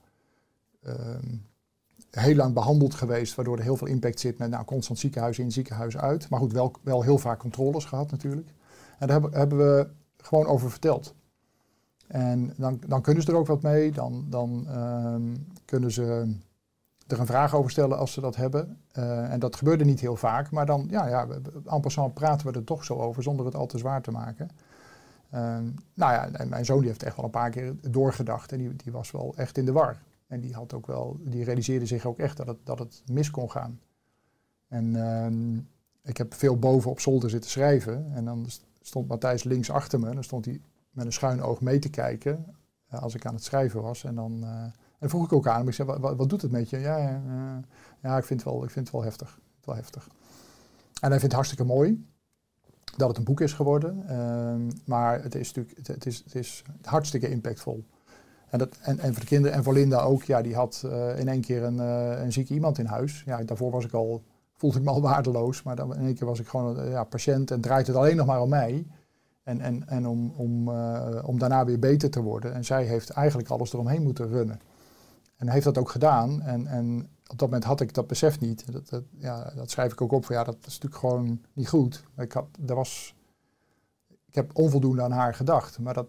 heel lang behandeld geweest, waardoor er heel veel impact zit met nou, constant ziekenhuis in, ziekenhuis uit. Maar goed, wel, wel heel vaak controles gehad natuurlijk. En daar hebben, we gewoon over verteld. En dan, dan kunnen ze er ook wat mee, dan, dan um, kunnen ze er een vraag over stellen als ze dat hebben. Uh, en dat gebeurde niet heel vaak, maar dan, ja, ja en passant praten we er toch zo over, zonder het al te zwaar te maken. Uh, nou ja, en mijn zoon die heeft echt wel een paar keer doorgedacht en die, die was wel echt in de war. En die, had ook wel, die realiseerde zich ook echt dat het, dat het mis kon gaan. En uh, ik heb veel boven op zolder zitten schrijven. En dan stond Matthijs links achter me. En dan stond hij met een schuin oog mee te kijken uh, als ik aan het schrijven was. En dan en vroeg ik ook aan hem. Ik zei, wat, wat doet het met je? Ja, ja, ja ik, vind het wel, ik vind het wel heftig. Wel heftig. En hij vindt het hartstikke mooi dat het een boek is geworden. Ehm, maar het is natuurlijk het, het is, het is hartstikke impactvol. En, en, en voor de kinderen en voor Linda ook, ja, die had uh, in één keer een, uh, een ziek iemand in huis. Ja, daarvoor was ik al, voelde ik me al <laughs> waardeloos, maar dan, in één keer was ik gewoon een ja, patiënt en draait het alleen nog maar om mij. En, en, en om, om, om daarna weer beter te worden. En zij heeft eigenlijk alles eromheen moeten runnen. En heeft dat ook gedaan. En, en op dat moment had ik dat besef niet. Dat, dat, ja, dat schrijf ik ook op. Van, ja, dat is natuurlijk gewoon niet goed. Ik, er was, ik heb onvoldoende aan haar gedacht. Maar dat,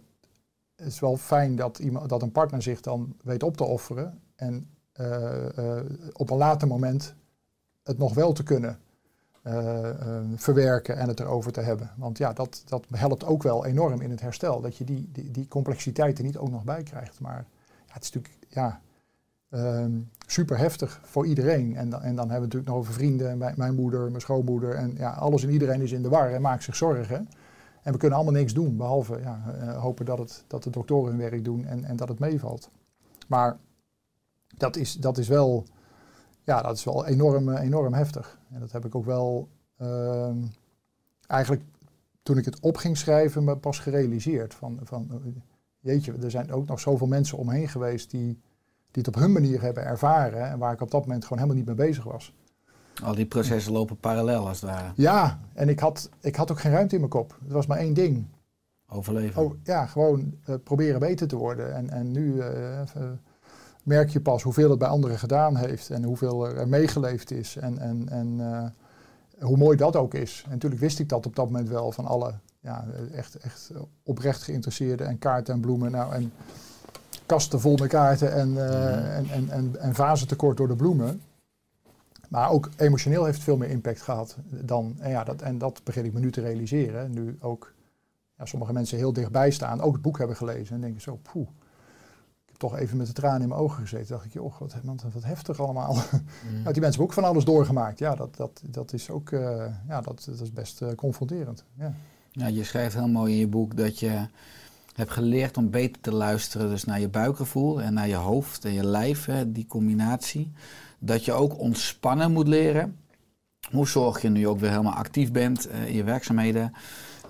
het is wel fijn dat, iemand, dat een partner zich dan weet op te offeren en uh, uh, op een later moment het nog wel te kunnen uh, verwerken en het erover te hebben. Want ja, dat, dat helpt ook wel enorm in het herstel, dat je die, die, die complexiteit er niet ook nog bij krijgt. Maar ja, het is natuurlijk ja, um, super heftig voor iedereen. En, dan, en dan hebben we het natuurlijk nog over vrienden, mijn, mijn moeder, mijn schoonmoeder en ja, alles en iedereen is in de war en maakt zich zorgen. En we kunnen allemaal niks doen, behalve ja, uh, hopen dat, het, dat de doktoren hun werk doen en, en dat het meevalt. Maar dat is, dat is wel, ja, dat is wel enorm, enorm heftig. En dat heb ik ook wel uh, eigenlijk toen ik het op ging schrijven me pas gerealiseerd. Van, van, jeetje, er zijn ook nog zoveel mensen omheen geweest die, die het op hun manier hebben ervaren en waar ik op dat moment gewoon helemaal niet mee bezig was. Al die processen lopen parallel als het ware. Ja, en ik had, ik had ook geen ruimte in mijn kop. Het was maar één ding. Overleven. Oh, ja, gewoon eh, proberen beter te worden. En, en nu eh, merk je pas hoeveel het bij anderen gedaan heeft en hoeveel er meegeleefd is en, en, en eh, hoe mooi dat ook is. En natuurlijk wist ik dat op dat moment wel van alle ja, echt, echt oprecht geïnteresseerden en kaarten en bloemen. Nou, en kasten vol met kaarten en, eh, en, en, en, en vazen tekort door de bloemen. Maar ook emotioneel heeft het veel meer impact gehad dan. En, ja, dat, en dat begin ik me nu te realiseren. Nu ook ja, sommige mensen heel dichtbij staan, ook het boek hebben gelezen en denken zo, poeh. Ik heb toch even met de tranen in mijn ogen gezeten. dacht ik, oh, wat, wat, wat heftig allemaal. <laughs> Nou, die mensen hebben ook van alles doorgemaakt. Ja, dat, dat, dat is ook eh, ja, dat, dat is best eh, confronterend. Ja. Ja, je schrijft heel mooi in je boek dat je hebt geleerd om beter te luisteren dus naar je buikgevoel en naar je hoofd en je lijf, hè, die combinatie. Dat je ook ontspannen moet leren. Hoe zorg je nu ook weer helemaal actief bent uh, in je werkzaamheden?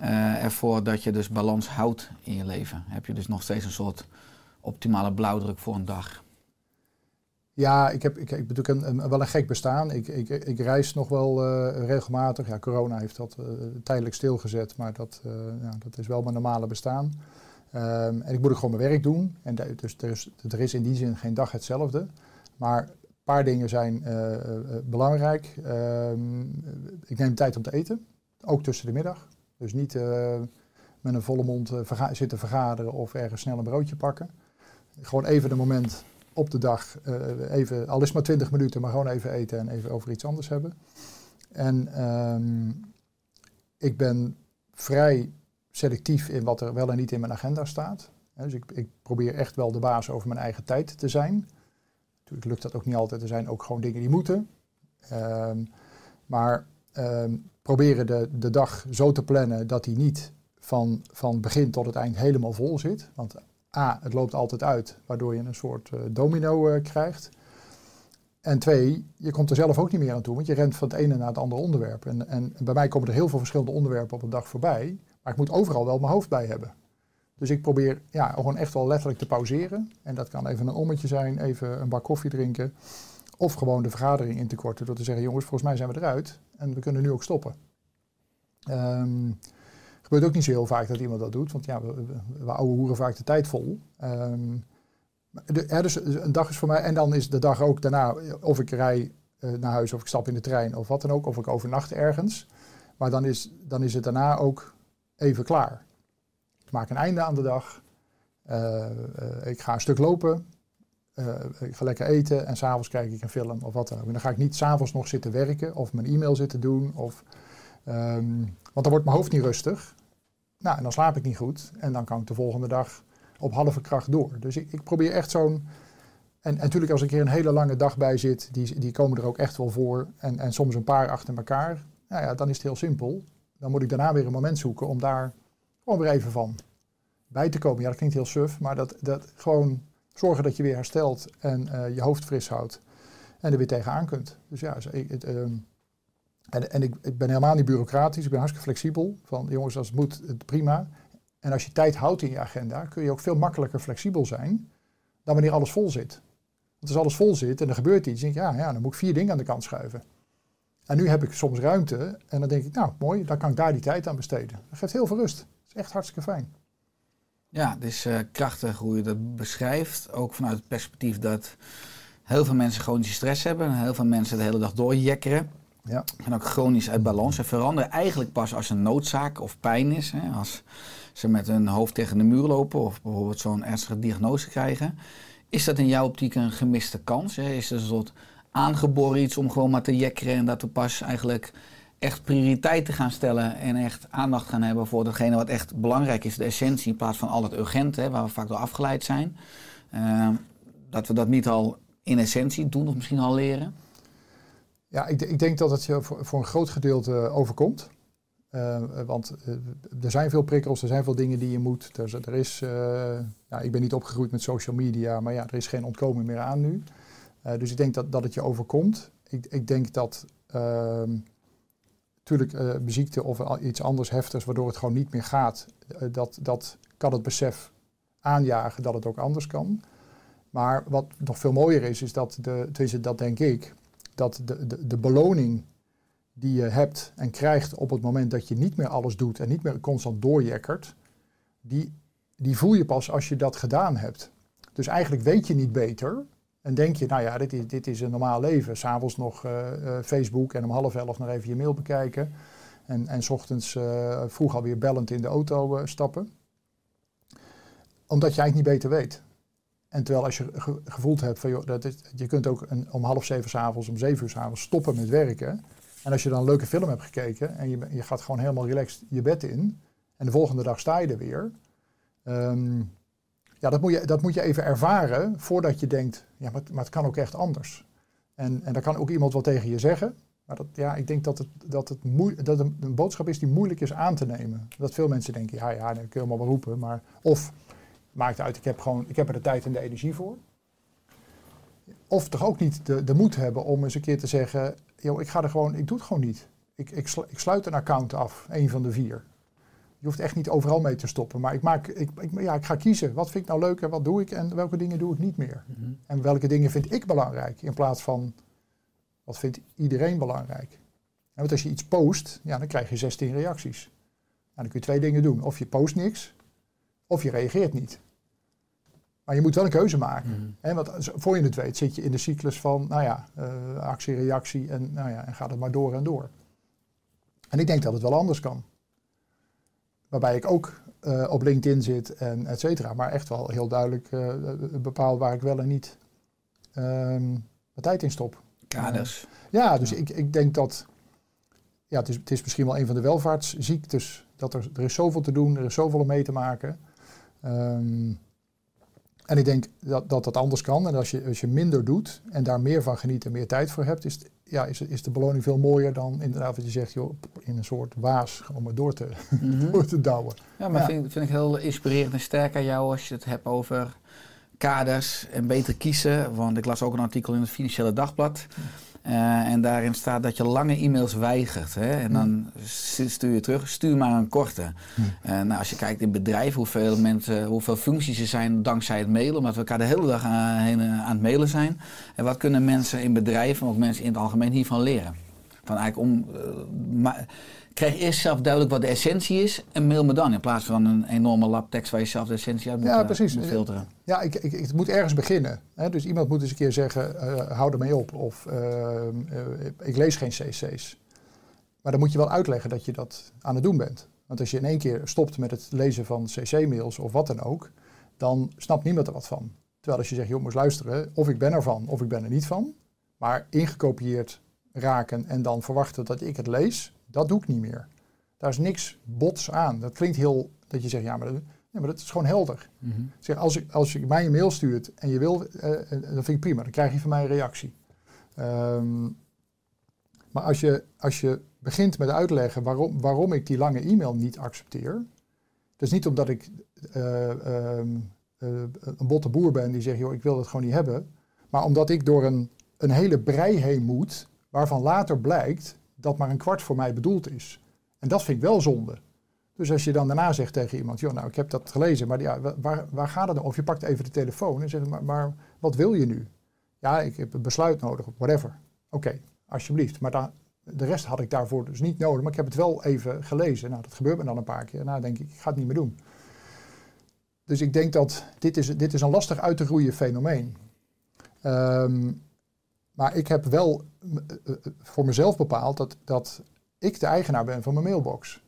Uh, ervoor dat je dus balans houdt in je leven. Heb je dus nog steeds een soort optimale blauwdruk voor een dag? Ja, ik heb, ik, ik bedoel, een, wel een gek bestaan. Ik, ik, ik reis nog wel uh, regelmatig. Ja, corona heeft dat tijdelijk stilgezet, maar dat, ja, dat is wel mijn normale bestaan. Um, en ik moet ook gewoon mijn werk doen. En dus er is, er is in die zin geen dag hetzelfde. Maar paar dingen zijn belangrijk. Um, ik neem tijd om te eten, ook tussen de middag. Dus niet met een volle mond zitten vergaderen of ergens snel een broodje pakken. Gewoon even een moment op de dag even, al is maar 20 minuten, maar gewoon even eten en even over iets anders hebben. En um, ik ben vrij selectief in wat er wel en niet in mijn agenda staat. Dus ik, ik, probeer echt wel de baas over mijn eigen tijd te zijn. Natuurlijk lukt dat ook niet altijd. Er zijn ook gewoon dingen die moeten. Um, maar um, proberen de, de dag zo te plannen dat die niet van, van begin tot het eind helemaal vol zit. Want A, het loopt altijd uit, waardoor je een soort uh, domino uh, krijgt. En twee, je komt er zelf ook niet meer aan toe, want je rent van het ene naar het andere onderwerp. En, en bij mij komen er heel veel verschillende onderwerpen op een dag voorbij, maar ik moet overal wel mijn hoofd bij hebben. Dus ik probeer ja, gewoon echt wel letterlijk te pauzeren. En dat kan even een ommetje zijn, even een bak koffie drinken. Of gewoon de vergadering in te korten door te zeggen, jongens, volgens mij zijn we eruit en we kunnen nu ook stoppen. Um, gebeurt ook niet zo heel vaak dat iemand dat doet, want ja, we, we, we ouwe hoeren vaak de tijd vol. Um, de, dus een dag is voor mij, en dan is de dag ook daarna, of ik rij uh, naar huis of ik stap in de trein of wat dan ook, of ik overnacht ergens. Maar dan is, dan is het daarna ook even klaar. Ik maak een einde aan de dag. Uh, uh, ik ga een stuk lopen. ik ga lekker eten en s'avonds kijk ik een film of wat dan ook. En dan ga ik niet s'avonds nog zitten werken of mijn e-mail zitten doen. Of, um, want dan wordt mijn hoofd niet rustig. Nou, en dan slaap ik niet goed. En dan kan ik de volgende dag op halve kracht door. Dus ik, ik probeer echt zo'n. En, en natuurlijk, als ik er een hele lange dag bij zit, die, die komen er ook echt wel voor. En, en soms een paar achter elkaar. Nou ja, dan is het heel simpel. Dan moet ik daarna weer een moment zoeken om daar gewoon weer even van bij te komen. Ja, dat klinkt heel suf, maar dat, dat gewoon zorgen dat je weer herstelt en uh, je hoofd fris houdt. En er weer tegenaan kunt. Dus ja, ik, het, uh, en, en ik, ik, ben helemaal niet bureaucratisch, ik ben hartstikke flexibel. Van jongens, als het moet, prima. En als je tijd houdt in je agenda, kun je ook veel makkelijker flexibel zijn dan wanneer alles vol zit. Want als alles vol zit en er gebeurt iets, denk je, ja, ja, dan moet ik vier dingen aan de kant schuiven. En nu heb ik soms ruimte en dan denk ik, nou mooi, dan kan ik daar die tijd aan besteden. Dat geeft heel veel rust. Echt hartstikke fijn. Ja, het is uh, krachtig hoe je dat beschrijft. Ook vanuit het perspectief dat heel veel mensen chronische stress hebben en heel veel mensen de hele dag doorjekkeren. Ja. En ook chronisch uit balans. En veranderen eigenlijk pas als er noodzaak of pijn is. Hè, als ze met hun hoofd tegen de muur lopen of bijvoorbeeld zo'n ernstige diagnose krijgen. Is dat in jouw optiek een gemiste kans? Hè? Is er een soort aangeboren iets om gewoon maar te jekkeren en dat we pas eigenlijk echt prioriteit te gaan stellen en echt aandacht gaan hebben voor datgene wat echt belangrijk is, de essentie, in plaats van al het urgente, waar we vaak door afgeleid zijn. Uh, dat we dat niet al in essentie doen of misschien al leren? Ja, ik, ik, denk dat het je voor, een groot gedeelte overkomt. Uh, want uh, er zijn veel prikkels, er zijn veel dingen die je moet. Er, er is, uh, ja, ik ben niet opgegroeid met social media, maar ja, er is geen ontkomen meer aan nu. dus ik denk dat, dat het je overkomt. Ik, ik denk dat natuurlijk ehm, beziekte of iets anders heftigs, waardoor het gewoon niet meer gaat, dat, dat kan het besef aanjagen dat het ook anders kan. Maar wat nog veel mooier is, is dat, de, tenminste dat denk ik, dat de, de, de beloning die je hebt en krijgt op het moment dat je niet meer alles doet en niet meer constant doorjekkert, die, die voel je pas als je dat gedaan hebt. Dus eigenlijk weet je niet beter en denk je, nou ja, dit is, dit is een normaal leven. S'avonds nog eh, eh, Facebook en om half elf nog even je mail bekijken. En, en s ochtends uh, vroeg alweer bellend in de auto stappen. Omdat je eigenlijk niet beter weet. En terwijl als je gevoeld hebt van, joh, dat je kunt ook om half zeven s'avonds, om zeven uur s'avonds stoppen met werken. En als je dan een leuke film hebt gekeken en je, je gaat gewoon helemaal relaxed je bed in. En de volgende dag sta je er weer. Ehm, ja, dat moet, je, dat moet je even ervaren voordat je denkt, ja, maar, maar het kan ook echt anders. En, en daar kan ook iemand wat tegen je zeggen. Maar dat, ja, ik denk dat het, dat het, dat een, boodschap is die moeilijk is aan te nemen. Dat veel mensen denken, ja, ja, dan kun je maar wel roepen. Maar, of, maakt uit, ik heb, gewoon, ik heb er de tijd en de energie voor. Of toch ook niet de, de moed hebben om eens een keer te zeggen, joh, ik ga er gewoon, ik doe het gewoon niet. Ik, ik, ik sluit een account af, een van de vier. Je hoeft echt niet overal mee te stoppen. Maar ik, maak, ik, ik, ja, ik ga kiezen. Wat vind ik nou leuk en wat doe ik en welke dingen doe ik niet meer. Mhm. En welke dingen vind ik belangrijk in plaats van wat vindt iedereen belangrijk. En want als je iets post, ja, dan krijg je 16 reacties. En nou, dan kun je twee dingen doen. Of je post niks, of je reageert niet. Maar je moet wel een keuze maken. Mm -hmm. Want voor je het weet zit je in de cyclus van, nou ja, uh, actie, reactie en, nou ja, en gaat het maar door en door. En ik denk dat het wel anders kan. Waarbij ik ook uh, op LinkedIn zit en et cetera. Maar echt wel heel duidelijk uh, bepaal waar ik wel en niet um, mijn tijd in stop. Kaders. ja, dus Ik, ik denk dat... Ja, het is, het is misschien wel een van de welvaartsziektes. Dat er, er is zoveel te doen, er is zoveel om mee te maken. Um, en ik denk dat, dat dat anders kan. En als je, als je minder doet en daar meer van geniet en meer tijd voor hebt, is, ja, is, is de beloning veel mooier dan inderdaad wat je zegt, joh, in een soort waas om het door te, mm <laughs> door te douwen. Ja, maar ja. Vind, vind ik heel inspirerend en sterk aan jou als je het hebt over kaders en beter kiezen. Want ik las ook een artikel in het Financiële Dagblad. Uh, en daarin staat dat je lange e-mails weigert. Hè? En dan stuur je terug, stuur maar een korte. Uh, nou, als je kijkt in bedrijven, hoeveel, mensen, hoeveel functies er zijn dankzij het mailen, omdat we elkaar de hele dag aan, heen, aan het mailen zijn. En wat kunnen mensen in bedrijven, ook mensen in het algemeen, hiervan leren? Van eigenlijk om, uh, krijg eerst zelf duidelijk wat de essentie is en mail me dan. In plaats van een enorme lab tekst waar je zelf de essentie uit moet, ja, precies. moet filteren. Ja, ik, ik, het moet ergens beginnen. Hè? Dus iemand moet eens een keer zeggen, uh, hou ermee op. Of ik lees geen cc's. Maar dan moet je wel uitleggen dat je dat aan het doen bent. Want als je in één keer stopt met het lezen van cc-mails of wat dan ook, dan snapt niemand er wat van. Terwijl als je zegt, jongens luisteren, of ik ben ervan of ik ben er niet van. Maar ingekopieerd raken en dan verwachten dat ik het lees, dat doe ik niet meer. Daar is niks bots aan. Dat klinkt heel, dat je zegt, ja, maar dat, ja, maar dat is gewoon helder. Mm -hmm. zeg, als, je, als je mij een mail stuurt en je wil, uh, dan vind ik prima. Dan krijg je van mij een reactie. Um, maar als je, als je begint met uitleggen waarom, waarom ik die lange e-mail niet accepteer. Dus niet omdat ik uh, uh, een botte boer ben die zegt, joh, ik wil het gewoon niet hebben. Maar omdat ik door een, een hele brei heen moet, waarvan later blijkt dat maar een kwart voor mij bedoeld is. En dat vind ik wel zonde. Dus als je dan daarna zegt tegen iemand, joh, nou ik heb dat gelezen, maar ja, waar, waar gaat het dan? Of je pakt even de telefoon en zegt, maar, maar wat wil je nu? Ja, ik heb een besluit nodig, whatever. Oké, alsjeblieft. Maar dan, de rest had ik daarvoor dus niet nodig, maar ik heb het wel even gelezen. Nou, dat gebeurt me dan een paar keer. Nou, denk ik, ik ga het niet meer doen. Dus ik denk dat dit is, dit is een lastig uit te roeien fenomeen. Um, maar ik heb wel voor mezelf bepaald dat, dat ik de eigenaar ben van mijn mailbox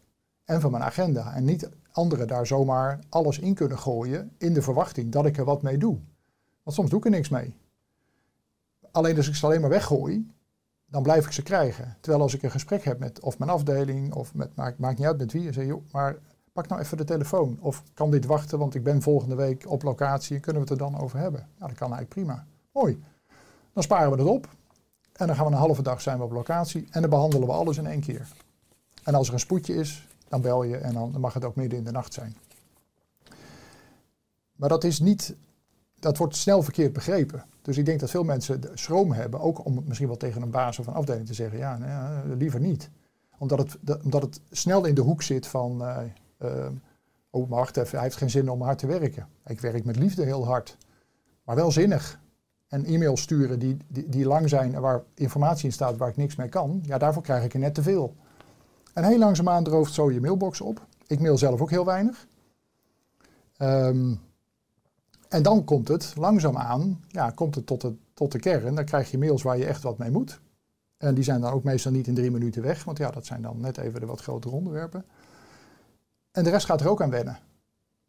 en van mijn agenda. En niet anderen daar zomaar alles in kunnen gooien in de verwachting dat ik er wat mee doe. Want soms doe ik er niks mee. Alleen als ik ze alleen maar weggooi, dan blijf ik ze krijgen. Terwijl als ik een gesprek heb met of mijn afdeling of met, maakt, niet uit met wie, en zeg joh, maar pak nou even de telefoon. Of kan dit wachten, want ik ben volgende week op locatie en kunnen we het er dan over hebben. Ja, dat kan eigenlijk prima. Mooi. Dan sparen we het op. En dan gaan we een halve dag zijn we op locatie. En dan behandelen we alles in één keer. En als er een spoedje is, dan bel je en dan mag het ook midden in de nacht zijn. Maar dat is niet, dat wordt snel verkeerd begrepen. Dus ik denk dat veel mensen schroom hebben, ook om misschien wel tegen een baas of een afdeling te zeggen, ja, nou ja liever niet. Omdat het, omdat het snel in de hoek zit van, uh, uh, oh maar wacht even, hij heeft geen zin om hard te werken. Ik werk met liefde heel hard. Maar wel zinnig. En e-mails sturen die, die, die lang zijn en waar informatie in staat waar ik niks mee kan, ja, daarvoor krijg ik er net te veel. En heel langzaamaan drooft zo je mailbox op. Ik mail zelf ook heel weinig. Ehm, en dan komt het langzaamaan, ja, komt het tot, het tot de kern. Dan krijg je mails waar je echt wat mee moet. En die zijn dan ook meestal niet in drie minuten weg, want ja, dat zijn dan net even de wat grotere onderwerpen. En de rest gaat er ook aan wennen.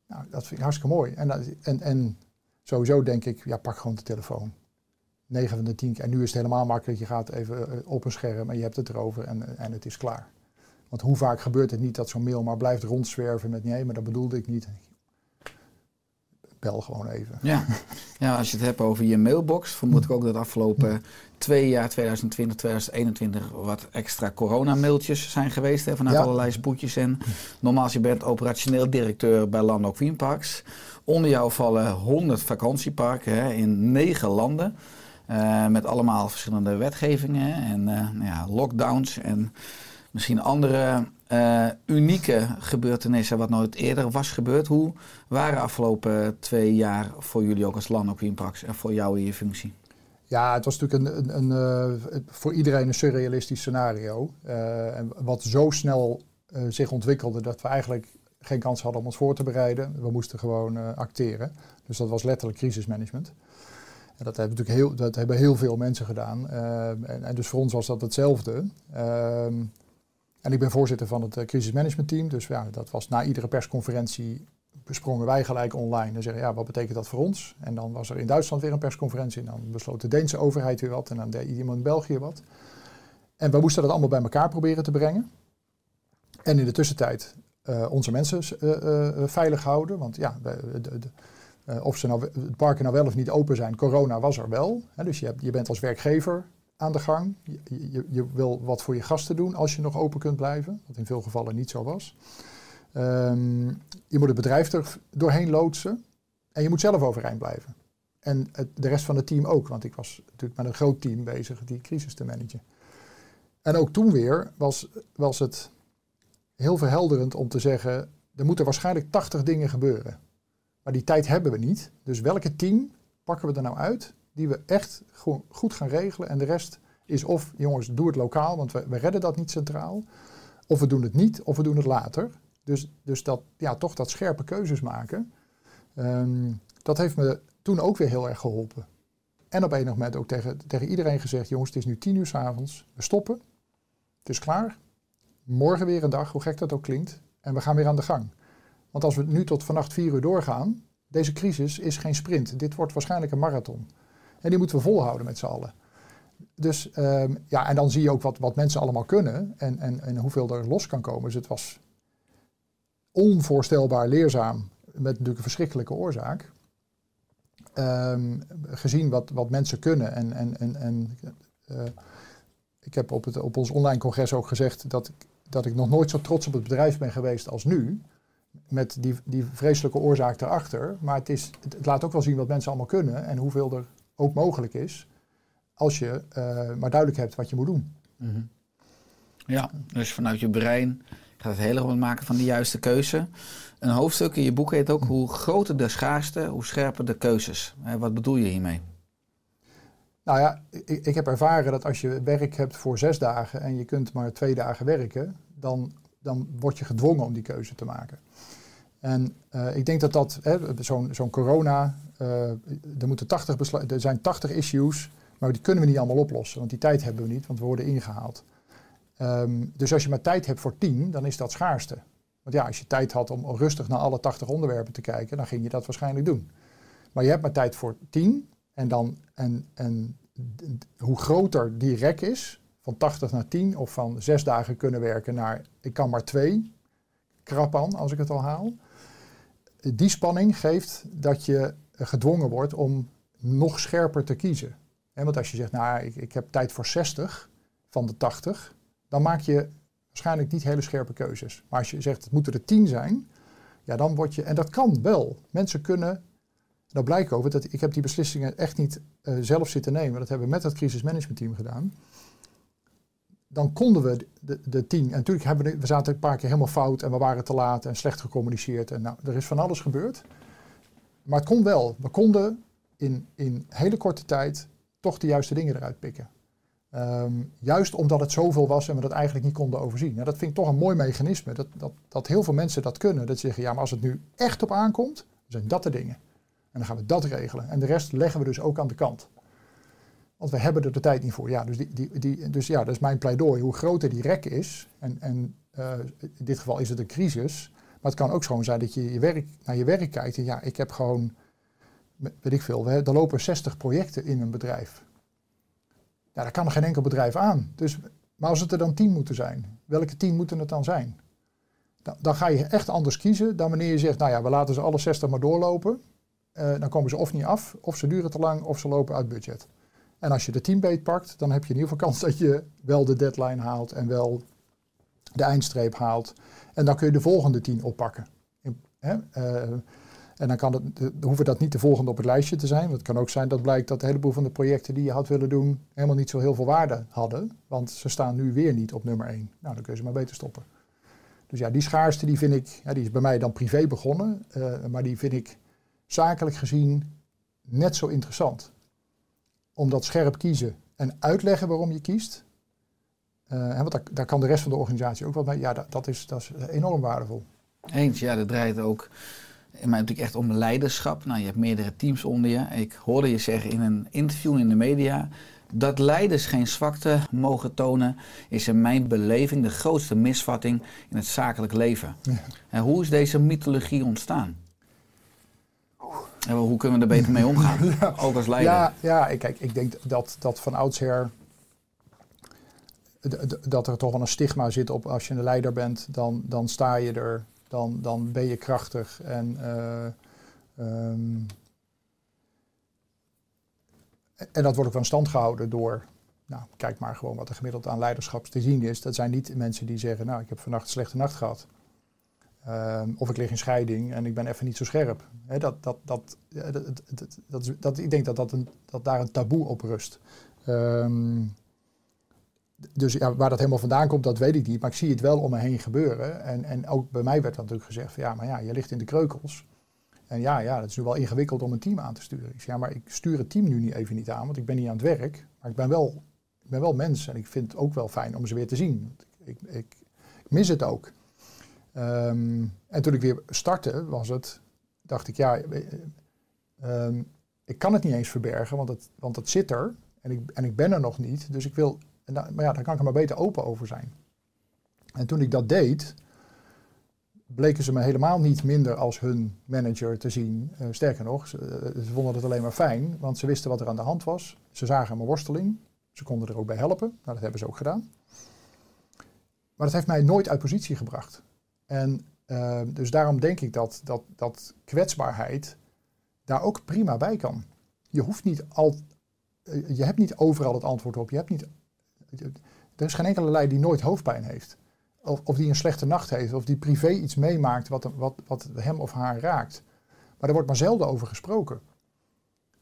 Nou, dat vind ik hartstikke mooi. En, en, en sowieso denk ik, ja, pak gewoon de telefoon. 9 van de 10 keer. En nu is het helemaal makkelijk. Je gaat even eh, op een scherm en je hebt het erover en, en het is klaar. Want hoe vaak gebeurt het niet dat zo'n mail maar blijft rondzwerven met nee, maar dat bedoelde ik niet. Bel gewoon even. Ja. <laughs> ja, als je het hebt over je mailbox, vermoed ik ook dat de afgelopen twee jaar, 2020, 2021, wat extra corona-mailtjes zijn geweest hè, vanuit Ja. allerlei spoedjes. En normaal, als je bent operationeel directeur bij Landok Wienparks. Onder jou vallen 100 vakantieparken hè, in negen landen. eh, met allemaal verschillende wetgevingen en eh, nou ja, lockdowns en misschien andere eh, unieke gebeurtenissen wat nooit eerder was gebeurd. Hoe waren afgelopen twee jaar voor jullie ook als Landok Wienparks en voor jou in je functie? Ja, het was natuurlijk een, een, een, voor iedereen een surrealistisch scenario. En wat zo snel zich ontwikkelde dat we eigenlijk geen kans hadden om ons voor te bereiden. We moesten gewoon eh, acteren. Dus dat was letterlijk crisismanagement. En dat hebben natuurlijk heel, dat hebben heel veel mensen gedaan. Eh, en, dus voor ons was dat hetzelfde. Ehm, en ik ben voorzitter van het eh, crisismanagementteam. Dus ja, dat was na iedere persconferentie besprongen wij gelijk online en zeggen, ja, wat betekent dat voor ons? En dan was er in Duitsland weer een persconferentie en dan besloot de Deense overheid weer wat en dan deed iemand in België wat. En we moesten dat allemaal bij elkaar proberen te brengen. En in de tussentijd eh, onze mensen eh, eh, veilig houden, want ja, de, de, of ze nou, het parken nou wel of niet open zijn, corona was er wel. Hè, dus je, hebt, je bent als werkgever aan de gang. Je, je, je wil wat voor je gasten doen als je nog open kunt blijven, wat in veel gevallen niet zo was. Ehm, je moet het bedrijf er doorheen loodsen en je moet zelf overeind blijven. En het, de rest van het team ook, want ik was natuurlijk met een groot team bezig die crisis te managen. En ook toen weer was, was het heel verhelderend om te zeggen, er moeten waarschijnlijk 80 dingen gebeuren. Maar die tijd hebben we niet. Dus welke tien pakken we er nou uit die we echt goed gaan regelen. En de rest is of, jongens, doe het lokaal, want we, we redden dat niet centraal. Of we doen het niet, of we doen het later. Dus, dus dat, ja, toch dat scherpe keuzes maken. ehm, dat heeft me toen ook weer heel erg geholpen. En op enig moment ook tegen, tegen iedereen gezegd: jongens, het is nu tien uur 's avonds. We stoppen. Het is klaar. Morgen weer een dag, hoe gek dat ook klinkt. En we gaan weer aan de gang. Want als we nu tot vannacht vier uur doorgaan, deze crisis is geen sprint. Dit wordt waarschijnlijk een marathon. En die moeten we volhouden met z'n allen. Dus ehm, ja, en dan zie je ook wat, wat mensen allemaal kunnen en, en, en hoeveel er los kan komen. Dus het was onvoorstelbaar leerzaam, met natuurlijk een verschrikkelijke oorzaak. Ehm, gezien wat, wat mensen kunnen. En, en, en, en eh, ik heb op, het, op ons online congres ook gezegd dat, dat ik nog nooit zo trots op het bedrijf ben geweest als nu. Met die, die vreselijke oorzaak erachter. Maar het, is, het, het laat ook wel zien wat mensen allemaal kunnen en hoeveel er ook mogelijk is. Als je eh, maar duidelijk hebt wat je moet doen. Mhm. Ja, dus vanuit je brein gaat het om het maken van de juiste keuze. Een hoofdstuk in je boek heet ook hoe groter de schaarste, hoe scherper de keuzes. Wat bedoel je hiermee? Nou ja, ik, ik heb ervaren dat als je werk hebt voor zes dagen en je kunt maar twee dagen werken, dan, dan word je gedwongen om die keuze te maken. En eh, ik denk dat dat, zo'n zo'n corona, eh, er, moeten 80 beslu- er zijn 80 issues, maar die kunnen we niet allemaal oplossen, want die tijd hebben we niet, want we worden ingehaald. Ehm, dus als je maar tijd hebt voor 10, dan is dat schaarste. Want ja, als je tijd had om rustig naar alle 80 onderwerpen te kijken, dan ging je dat waarschijnlijk doen. Maar je hebt maar tijd voor 10 en dan en, en hoe groter die rek is, van 80 naar 10 of van zes dagen kunnen werken naar ik kan maar twee, krapan als ik het al haal. Die spanning geeft dat je gedwongen wordt om nog scherper te kiezen. Want als je zegt, nou ik, ik heb tijd voor 60 van de 80, dan maak je waarschijnlijk niet hele scherpe keuzes. Maar als je zegt, het moeten er 10 zijn, ja dan word je, en dat kan wel. Mensen kunnen dat blijkt over dat ik heb die beslissingen echt niet eh, zelf zitten nemen. Dat hebben we met het crisismanagementteam gedaan. Dan konden we de, de tien. En natuurlijk hebben we, we zaten een paar keer helemaal fout en we waren te laat en slecht gecommuniceerd. En nou, er is van alles gebeurd. Maar het kon wel. We konden in, in hele korte tijd toch de juiste dingen eruit pikken. Ehm, juist omdat het zoveel was en we dat eigenlijk niet konden overzien. Nou, dat vind ik toch een mooi mechanisme. Dat, dat, dat heel veel mensen dat kunnen. Dat ze zeggen, ja, maar als het nu echt op aankomt, zijn dat de dingen. En dan gaan we dat regelen. En de rest leggen we dus ook aan de kant. Want we hebben er de tijd niet voor. Ja, dus, die, die, die, dus ja, dat is mijn pleidooi. Hoe groter die rek is, en, en uh, in dit geval is het een crisis. Maar het kan ook gewoon zijn dat je, je werk, naar je werk kijkt. En ja, ik heb gewoon, weet ik veel, er lopen 60 projecten in een bedrijf. Ja, daar kan er geen enkel bedrijf aan. Dus, maar als het er dan 10 moeten zijn, welke 10 moeten het dan zijn? Dan, ga je echt anders kiezen dan wanneer je zegt, nou ja, we laten ze alle 60 maar doorlopen. Uh, dan komen ze of niet af, of ze duren te lang, of ze lopen uit budget. En als je de teambeet pakt, dan heb je in ieder geval <laughs> kans dat je wel de deadline haalt en wel de eindstreep haalt. En dan kun je de volgende tien oppakken. Hè? Uh, en dan kan het, hoeven dat niet de volgende op het lijstje te zijn. Want het kan ook zijn dat blijkt dat een heleboel van de projecten die je had willen doen helemaal niet zo heel veel waarde hadden. Want ze staan nu weer niet op nummer één. Nou, dan kun je ze maar beter stoppen. Dus ja, die schaarste die vind ik, die is bij mij dan privé begonnen. Uh, maar die vind ik zakelijk gezien net zo interessant. Omdat scherp kiezen en uitleggen waarom je kiest. Uh, want daar, daar, kan de rest van de organisatie ook wat mee. Ja, dat, dat, is, dat is enorm waardevol. Eens, ja, dat draait ook in mij natuurlijk echt om leiderschap. Nou, je hebt meerdere teams onder je. Ik hoorde je zeggen in een interview in de media. Dat leiders geen zwakte mogen tonen, is in mijn beleving de grootste misvatting in het zakelijk leven. Ja. En hoe is deze mythologie ontstaan? En hoe kunnen we er beter mee omgaan? <laughs> ja. Ook als leider. Ja, ja kijk, ik denk dat, dat van oudsher dat er toch wel een stigma zit op als je een leider bent, dan, dan sta je er, dan, dan ben je krachtig. En, uh, um, en dat wordt ook van stand gehouden door, nou, kijk maar gewoon wat er gemiddeld aan leiderschap te zien is. Dat zijn niet mensen die zeggen, nou, ik heb vannacht een slechte nacht gehad. Um, of ik lig in scheiding en ik ben even niet zo scherp. He, dat, dat, dat, dat, dat, dat, ik denk dat, dat, een, dat daar een taboe op rust. Um, dus ja, waar dat helemaal vandaan komt, dat weet ik niet. Maar ik zie het wel om me heen gebeuren. En, en ook bij mij werd natuurlijk gezegd: van, ja, maar ja, je ligt in de kreukels. En ja, ja, het is nu wel ingewikkeld om een team aan te sturen. Ik zeg, ja, maar ik stuur het team nu niet even niet aan, want ik ben niet aan het werk. Maar ik ben wel, ik ben wel mens en ik vind het ook wel fijn om ze weer te zien. Ik, ik mis het ook. Um, en toen ik weer startte, was het, dacht ik, ja, um, ik kan het niet eens verbergen, want het, want het zit er. En ik, en ik ben er nog niet. Dus ik wil maar ja, daar kan ik er maar beter open over zijn. En toen ik dat deed, bleken ze me helemaal niet minder als hun manager te zien. Uh, sterker nog, ze, eh, ze, vonden het alleen maar fijn, want ze wisten wat er aan de hand was. Ze zagen mijn worsteling. Ze konden er ook bij helpen. Nou, dat hebben ze ook gedaan. Maar dat heeft mij nooit uit positie gebracht. En uh, dus daarom denk ik dat, dat, dat kwetsbaarheid daar ook prima bij kan. Je hoeft niet al, je hebt niet overal het antwoord op. Je hebt niet er is geen enkele leider die nooit hoofdpijn heeft. Of, of, die een slechte nacht heeft, of die privé iets meemaakt wat, wat, wat hem of haar raakt. Maar er wordt maar zelden over gesproken.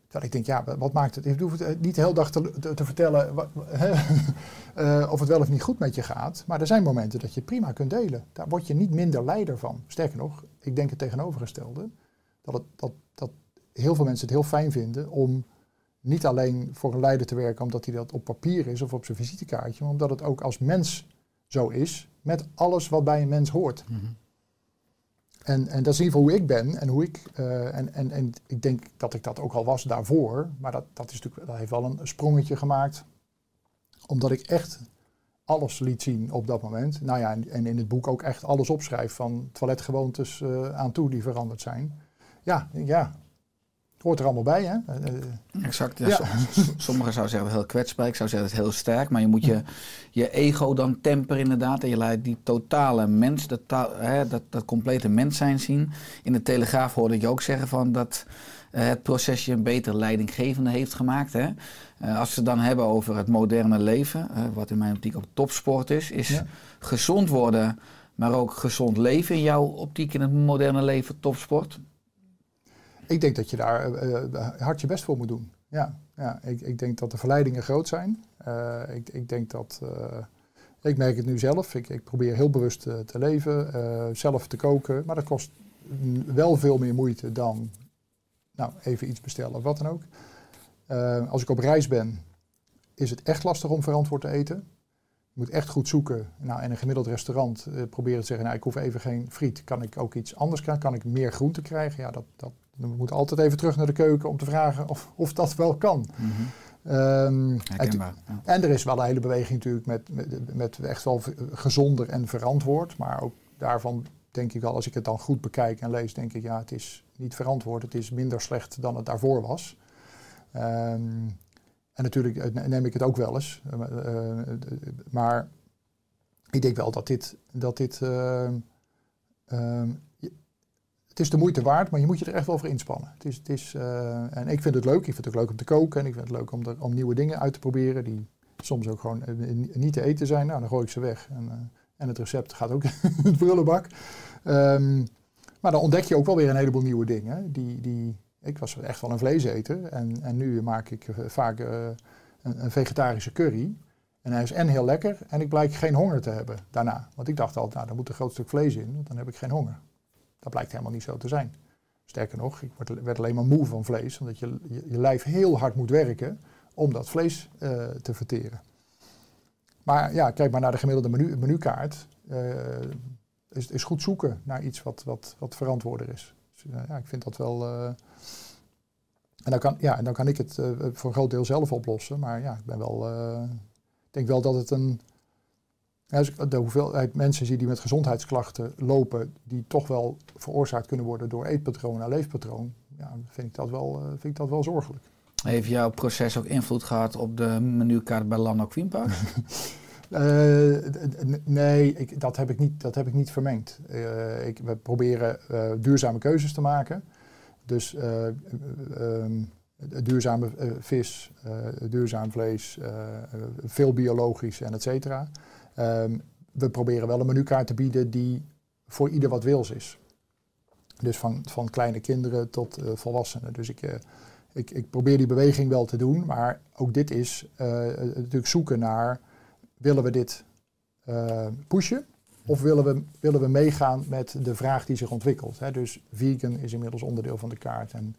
Dat ik denk, ja, wat maakt het? Je hoeft het niet de hele dag te, te, vertellen wat, uh, <laughs> of het wel of niet goed met je gaat. Maar er zijn momenten dat je prima kunt delen. Daar word je niet minder leider van. Sterker nog, ik denk het tegenovergestelde. Dat, het, dat, dat heel veel mensen het heel fijn vinden om niet alleen voor een leider te werken omdat hij dat op papier is of op zijn visitekaartje, maar omdat het ook als mens zo is, met alles wat bij een mens hoort. Mhm. En, en dat is in ieder geval hoe ik ben en hoe ik, uh, en, en, en ik denk dat ik dat ook al was daarvoor, maar dat, dat, is natuurlijk, dat heeft wel een sprongetje gemaakt, omdat ik echt alles liet zien op dat moment. Nou ja, en, in het boek ook echt alles opschrijf, van toiletgewoontes uh, aan toe die veranderd zijn. Ja, ja, hoort er allemaal bij, hè? Eh, eh, exact. Ja, Sommigen zouden zeggen heel kwetsbaar. Ik zou zeggen het heel sterk. Maar je moet je, je ego dan temperen inderdaad. En je laat die totale mens, dat, hè, dat, dat complete mens zijn zien. In de Telegraaf hoorde ik je ook zeggen van dat uh, het proces je een beter leidinggevende heeft gemaakt. Hè? Uh, als we het dan hebben over het moderne leven, uh, wat in mijn optiek ook topsport is, is gezond worden, maar ook gezond leven in jouw optiek in het moderne leven topsport? Ik denk dat je daar uh, hard je best voor moet doen. Ja, ja ik, ik denk dat de verleidingen groot zijn. Uh, ik, ik denk dat. Ik merk het nu zelf. Ik, ik probeer heel bewust te leven, zelf te koken. Maar dat kost wel veel meer moeite dan nou, even iets bestellen of wat dan ook. Eh, als ik op reis ben, is het echt lastig om verantwoord te eten. Je moet echt goed zoeken. Nou, in een gemiddeld restaurant uh, proberen te zeggen, nou, ik hoef even geen friet. Kan ik ook iets anders krijgen? Kan ik meer groente krijgen? Ja, dat, dat, we moeten altijd even terug naar de keuken om te vragen of, of dat wel kan. Mhm. Ehm, Herkenbaar, en, ja. en er is wel een hele beweging natuurlijk met, met, met echt wel gezonder en verantwoord. Maar ook daarvan denk ik wel, als ik het dan goed bekijk en lees, denk ik ja, het is niet verantwoord. Het is minder slecht dan het daarvoor was. Ehm, en natuurlijk eh, neem ik het ook wel eens. Eh, eh, maar ik denk wel dat dit. Dat dit ehm, ehm, het is de moeite waard, maar je moet je er echt wel voor inspannen. Het is, het is, en ik vind het leuk. Ik vind het ook leuk om te koken. En ik vind het leuk om, om nieuwe dingen uit te proberen. Die soms ook gewoon ni- niet te eten zijn. Nou, dan gooi ik ze weg. En, en het recept gaat ook <laughs> in de prullenbak. Ehm, maar dan ontdek je ook wel weer een heleboel nieuwe dingen. Die, die, ik was echt wel een vleeseter. En, en nu maak ik eh, vaak eh, een, een vegetarische curry. En hij is en heel lekker en ik blijk geen honger te hebben daarna. Want ik dacht altijd, nou, daar moet een groot stuk vlees in, want dan heb ik geen honger. Dat blijkt helemaal niet zo te zijn. Sterker nog, ik word, werd alleen maar moe van vlees, omdat je, je, lijf heel hard moet werken om dat vlees eh, te verteren. Maar ja, kijk maar naar de gemiddelde menu, menukaart. eh, is, is goed zoeken naar iets wat, wat, wat verantwoorder is. Dus, eh, ja, ik vind dat wel. eh, en, dan kan, ja, en dan kan ik het eh, voor een groot deel zelf oplossen. Maar ja, ik ben wel. ik denk wel dat het een. ja, ik de hoeveelheid mensen zie die met gezondheidsklachten lopen, die toch wel veroorzaakt kunnen worden door eetpatroon en leefpatroon, ja, vind ik dat wel, vind ik dat wel zorgelijk. Heeft jouw proces ook invloed gehad op de menukaart bij Lano Queenpark? <laughs> Eh, nee, ik, dat, heb ik niet, dat heb ik niet vermengd. Eh, ik, we proberen eh, duurzame keuzes te maken. Dus eh, eh, ehm, duurzame vis, duurzaam vlees, veel biologisch en et cetera. Ehm, we proberen wel een menukaart te bieden die voor ieder wat wils is. Dus van, van kleine kinderen tot volwassenen. Dus ik, ik, ik probeer die beweging wel te doen. Maar ook dit is natuurlijk zoeken naar willen we dit eh, pushen? Of willen we, willen we meegaan met de vraag die zich ontwikkelt? Hè? Dus vegan is inmiddels onderdeel van de kaart. En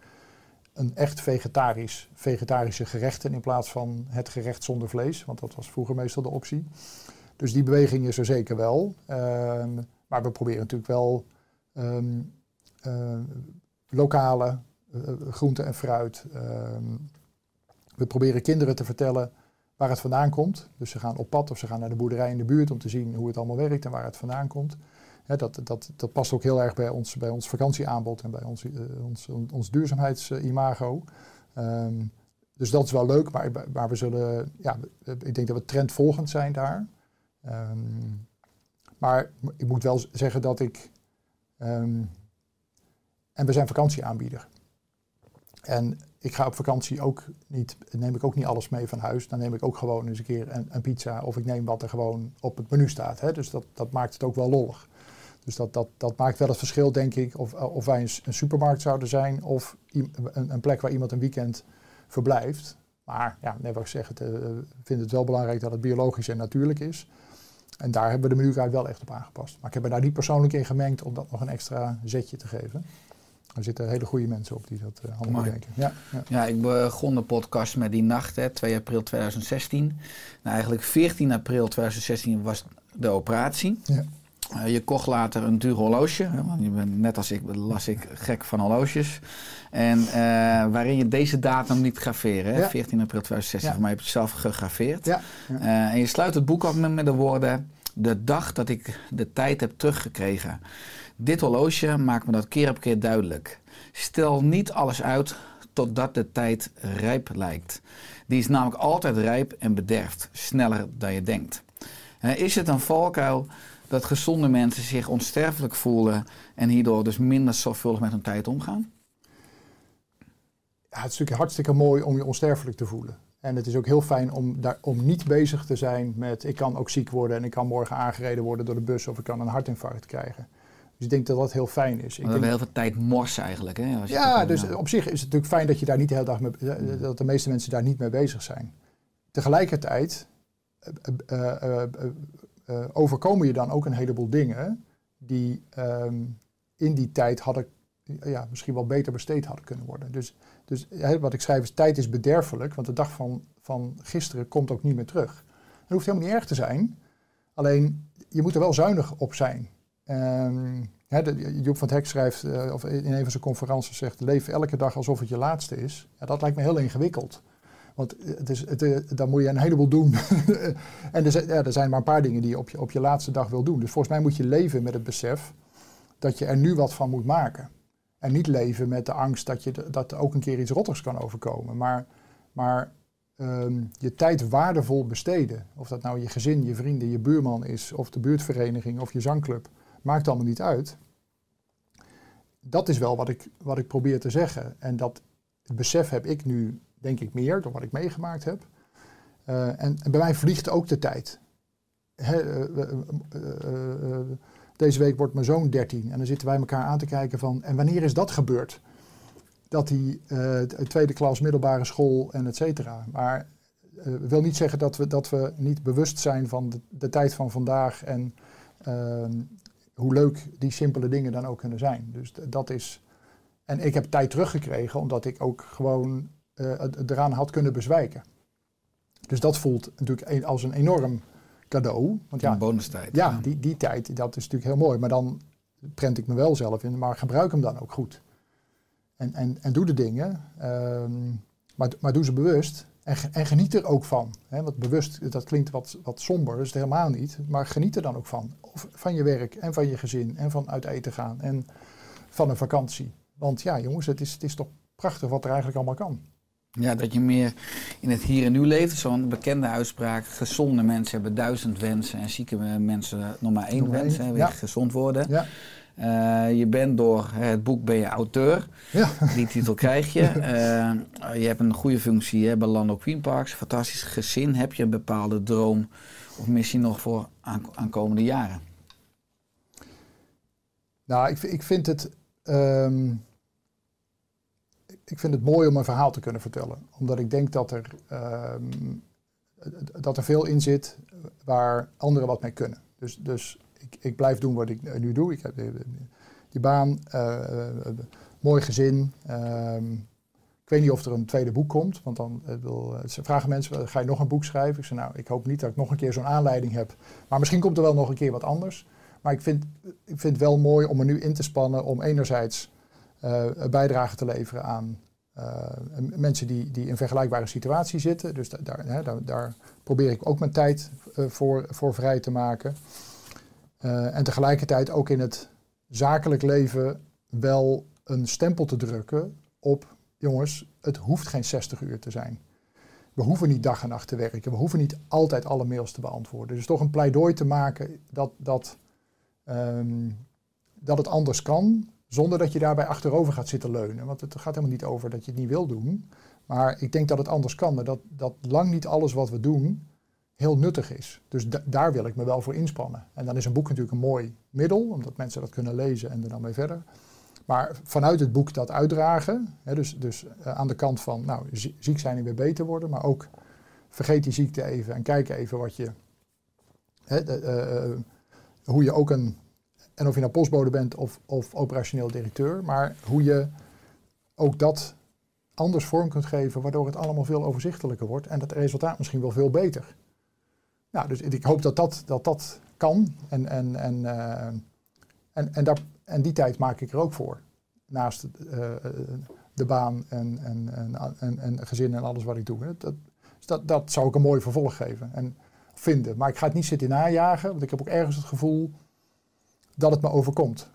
een echt vegetarisch, vegetarische gerechten in plaats van het gerecht zonder vlees. Want dat was vroeger meestal de optie. Dus die beweging is er zeker wel. Ehm, maar we proberen natuurlijk wel ehm, eh, lokale eh, groenten en fruit. ehm, we proberen kinderen te vertellen waar het vandaan komt. Dus ze gaan op pad of ze gaan naar de boerderij in de buurt om te zien hoe het allemaal werkt en waar het vandaan komt. Dat, dat, dat past ook heel erg bij ons, bij ons vakantieaanbod en bij ons, eh, ons, ons duurzaamheidsimago. Ehm, dus dat is wel leuk, maar, maar we zullen, ja, ik denk dat we trendvolgend zijn daar. Ehm, maar ik moet wel zeggen dat ik, ehm, en we zijn vakantieaanbieder. En ik ga op vakantie ook niet, neem ik ook niet alles mee van huis. Dan neem ik ook gewoon eens een keer een, een pizza of ik neem wat er gewoon op het menu staat. Hè. Dus dat, dat maakt het ook wel lollig. Dus dat, dat, dat maakt wel het verschil, denk ik, of, of wij een, supermarkt zouden zijn of een, een plek waar iemand een weekend verblijft. Maar ja, net wat ik zeg, het, eh, ik vind het wel belangrijk dat het biologisch en natuurlijk is. En daar hebben we de menukaart wel echt op aangepast. Maar ik heb me daar niet persoonlijk in gemengd om dat nog een extra zetje te geven. Er zitten hele goede mensen op die dat uh, allemaal Mooi. bedenken. Ja, ja. Ja, ik begon de podcast met die nacht, hè, 2 april 2016. Nou, eigenlijk 14 april 2016 was de operatie. Ja. Eh, je kocht later een duur horloge. Hè, want je bent, net als ik las ik gek van horloges. En eh, waarin je deze datum niet graveren. Hè, Ja. 14 april 2016. Ja. Voor mij heb je het zelf gegraveerd. Ja. Eh, en je sluit het boek af met, met de woorden... De dag dat ik de tijd heb teruggekregen. Dit horloge maakt me dat keer op keer duidelijk. Stel niet alles uit totdat de tijd rijp lijkt. Die is namelijk altijd rijp en bederft. Sneller dan je denkt. Is het een valkuil dat gezonde mensen zich onsterfelijk voelen... en hierdoor dus minder zorgvuldig met hun tijd omgaan? Het is natuurlijk hartstikke mooi om je onsterfelijk te voelen. En het is ook heel fijn om, daar, om niet bezig te zijn met ik kan ook ziek worden en ik kan morgen aangereden worden door de bus of ik kan een hartinfarct krijgen. Dus ik denk dat dat heel fijn is. Ik we denk, hebben heel veel tijd morsen eigenlijk. Hè? Als je ja, dus op zich is het natuurlijk fijn dat je daar niet de hele dag mee, dat de meeste mensen daar niet mee bezig zijn. Tegelijkertijd eh, eh, eh, overkomen je dan ook een heleboel dingen die ehm, in die tijd hadden, ja, misschien wel beter besteed hadden kunnen worden. Dus, dus wat ik schrijf is, tijd is bederfelijk, want de dag van, van gisteren komt ook niet meer terug. Dat hoeft helemaal niet erg te zijn, alleen je moet er wel zuinig op zijn. Hè, de, Joep van het Hek schrijft, eh, of in een van zijn conferenties zegt, leef elke dag alsof het je laatste is. Ja, dat lijkt me heel ingewikkeld. Want het is, het, eh, dan moet je een heleboel doen. <laughs> en er zijn, ja, er zijn maar een paar dingen die je op, je op je laatste dag wil doen. Dus volgens mij moet je leven met het besef dat je er nu wat van moet maken. En niet leven met de angst dat, je, dat er ook een keer iets rottigs kan overkomen. Maar, maar ehm, je tijd waardevol besteden. Of dat nou je gezin, je vrienden, je buurman is, of de buurtvereniging of je zangclub. Maakt allemaal niet uit. Dat is wel wat ik, wat ik probeer te zeggen. En dat besef heb ik nu, denk ik, meer door wat ik meegemaakt heb. Uh, en, bij mij vliegt ook de tijd. He, uh, uh, deze week wordt mijn zoon 13 en dan zitten wij elkaar aan te kijken van, en wanneer is dat gebeurd? Dat hij tweede klas middelbare school en et cetera. Maar wil niet zeggen dat we, dat we niet bewust zijn van de, de tijd van vandaag en uh, hoe leuk die simpele dingen dan ook kunnen zijn. Dus dat is. En ik heb tijd teruggekregen omdat ik ook gewoon uh, eraan had kunnen bezwijken. Dus dat voelt natuurlijk als een enorm cadeau. Want ja, een bonustijd. Ja, Die, die tijd, dat is natuurlijk heel mooi. Maar dan prent ik me wel zelf in, maar gebruik hem dan ook goed. En, en, en doe de dingen, um, maar, maar doe ze bewust. En, en geniet er ook van. Hè? Want bewust, dat klinkt wat, wat somber, het helemaal niet. Maar geniet er dan ook van. Of van je werk en van je gezin en van uit eten gaan en van een vakantie. Want ja, jongens, het is, het is toch prachtig wat er eigenlijk allemaal kan. Ja, dat je meer in het hier en nu leeft. Zo'n bekende uitspraak. Gezonde mensen hebben duizend wensen en zieke mensen nog maar één wens. Hè, ja. gezond worden. Ja. Uh, je bent door het boek ben je auteur. Ja. Die titel krijg je. Uh, <laughs> je hebt een goede functie hè, bij Lando Queen Parks. Fantastisch gezin. Heb je een bepaalde droom of missie nog voor aan, aankomende jaren? Nou, ik, ik vind het... Um ik vind het mooi om een verhaal te kunnen vertellen. Omdat ik denk dat er, ehm, dat er veel in zit waar anderen wat mee kunnen. Dus, dus ik, ik blijf doen wat ik nu doe. Ik heb die, die baan, uh, mooi gezin. Ehm, ik weet niet of er een tweede boek komt, want dan wil, vragen mensen, ga je nog een boek schrijven? Ik zeg nou, ik hoop niet dat ik nog een keer zo'n aanleiding heb. Maar misschien komt er wel nog een keer wat anders. Maar ik vind, ik vind het wel mooi om er nu in te spannen om enerzijds uh, bijdrage te leveren aan mensen die, die in vergelijkbare situatie zitten. Dus daar, hè, daar, probeer ik ook mijn tijd voor, voor vrij te maken. Uh, en tegelijkertijd ook in het zakelijk leven wel een stempel te drukken op, jongens, het hoeft geen 60 uur te zijn. We hoeven niet dag en nacht te werken. We hoeven niet altijd alle mails te beantwoorden. Dus toch een pleidooi te maken dat, dat, um, dat het anders kan. Zonder dat je daarbij achterover gaat zitten leunen. Want het gaat helemaal niet over dat je het niet wil doen. Maar ik denk dat het anders kan. Maar dat, dat lang niet alles wat we doen heel nuttig is. Dus daar wil ik me wel voor inspannen. En dan is een boek natuurlijk een mooi middel, omdat mensen dat kunnen lezen en er dan mee verder. Maar vanuit het boek dat uitdragen, hè, dus, dus uh, aan de kant van nou, ziek zijn en weer beter worden, maar ook vergeet die ziekte even en kijk even wat je, hè, uh, hoe je ook een en of je nou postbode bent of, of operationeel directeur, maar hoe je ook dat anders vorm kunt geven, waardoor het allemaal veel overzichtelijker wordt en het resultaat misschien wel veel beter. Nou, dus ik hoop dat dat, dat, dat kan en, en, en, uh, en, en, daar, en die tijd maak ik er ook voor. Naast uh, de baan en, en, en, en, en gezin en alles wat ik doe. Dat, dat, dat zou ik een mooi vervolg geven en vinden. Maar ik ga het niet zitten najagen, want ik heb ook ergens het gevoel dat het me overkomt.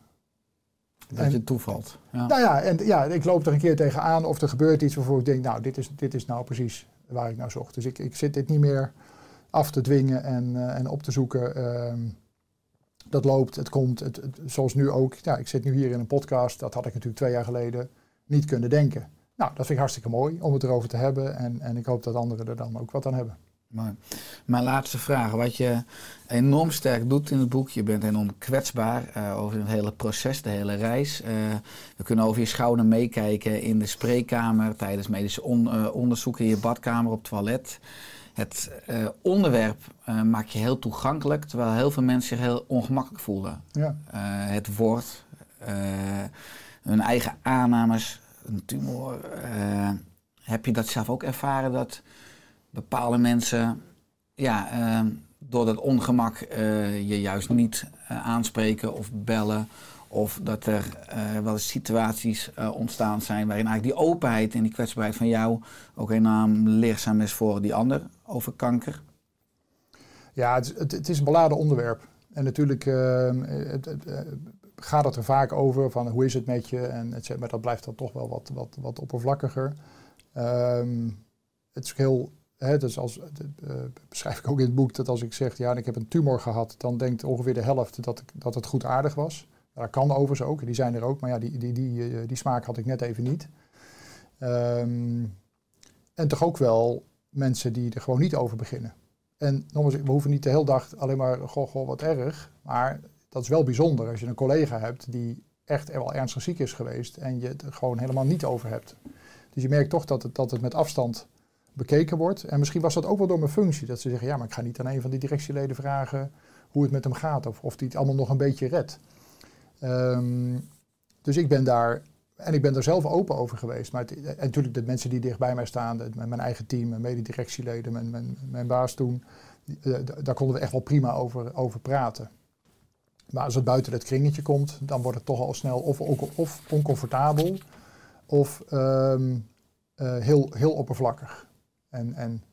Dat je toevalt. Ja. Nou ja, en ja, ik loop er een keer tegenaan of er gebeurt iets waarvoor ik denk, nou, dit is, dit is nou precies waar ik naar zocht. Dus ik, ik zit dit niet meer af te dwingen en, uh, en op te zoeken. Uh, dat loopt, het komt, het, zoals nu ook. Ja, ik zit nu hier in een podcast, dat had ik natuurlijk twee jaar geleden niet kunnen denken. Nou, dat vind ik hartstikke mooi om het erover te hebben en, en ik hoop dat anderen er dan ook wat aan hebben. Maar mijn laatste vraag. Wat je enorm sterk doet in het boek, je bent enorm kwetsbaar uh, over het hele proces, de hele reis. Uh, we kunnen over je schouder meekijken in de spreekkamer, tijdens medische on, uh, onderzoek, in je badkamer, op toilet. Het onderwerp maak je heel toegankelijk, terwijl heel veel mensen zich heel ongemakkelijk voelen. Ja. het woord hun eigen aannames, een tumor. eh, heb je dat zelf ook ervaren dat bepaalde mensen ja, eh, door dat ongemak eh, je juist niet eh, aanspreken of bellen? Of dat er eh, wel eens situaties eh, ontstaan zijn waarin eigenlijk die openheid en die kwetsbaarheid van jou ook enorm leerzaam is voor die ander over kanker. Ja, het, het, is een beladen onderwerp. En natuurlijk eh, het, eh, gaat het er vaak over van hoe is het met je en et maar dat blijft dan toch wel wat, wat, wat oppervlakkiger. Ehm, het is heel, hè, dus als, eh, beschrijf ik ook in het boek, dat als ik zeg ja, ik heb een tumor gehad, dan denkt ongeveer de helft dat, dat het goed aardig was. Dat kan overigens ook, die zijn er ook, maar ja, die, die, die, die smaak had ik net even niet. Ehm, en toch ook wel mensen die er gewoon niet over beginnen. En nogmaals, we hoeven niet de hele dag alleen maar, goh, goh, wat erg. Maar dat is wel bijzonder als je een collega hebt die echt wel ernstig ziek is geweest en je het er gewoon helemaal niet over hebt. Dus je merkt toch dat het, dat het met afstand bekeken wordt. En misschien was dat ook wel door mijn functie. Dat ze zeggen, ja, maar ik ga niet aan een van die directieleden vragen hoe het met hem gaat. Of of hij het allemaal nog een beetje redt. Ehm, dus ik ben daar, en ik ben daar zelf open over geweest. Maar en natuurlijk de mensen die dicht bij mij staan, mijn eigen team, mijn mededirectieleden, mijn, mijn, baas toen. eh, daar konden we echt wel prima over, over praten. Maar als het buiten dat kringetje komt, dan wordt het toch al snel of, of, oncomfortabel of ehm, eh, heel, heel oppervlakkig. En, en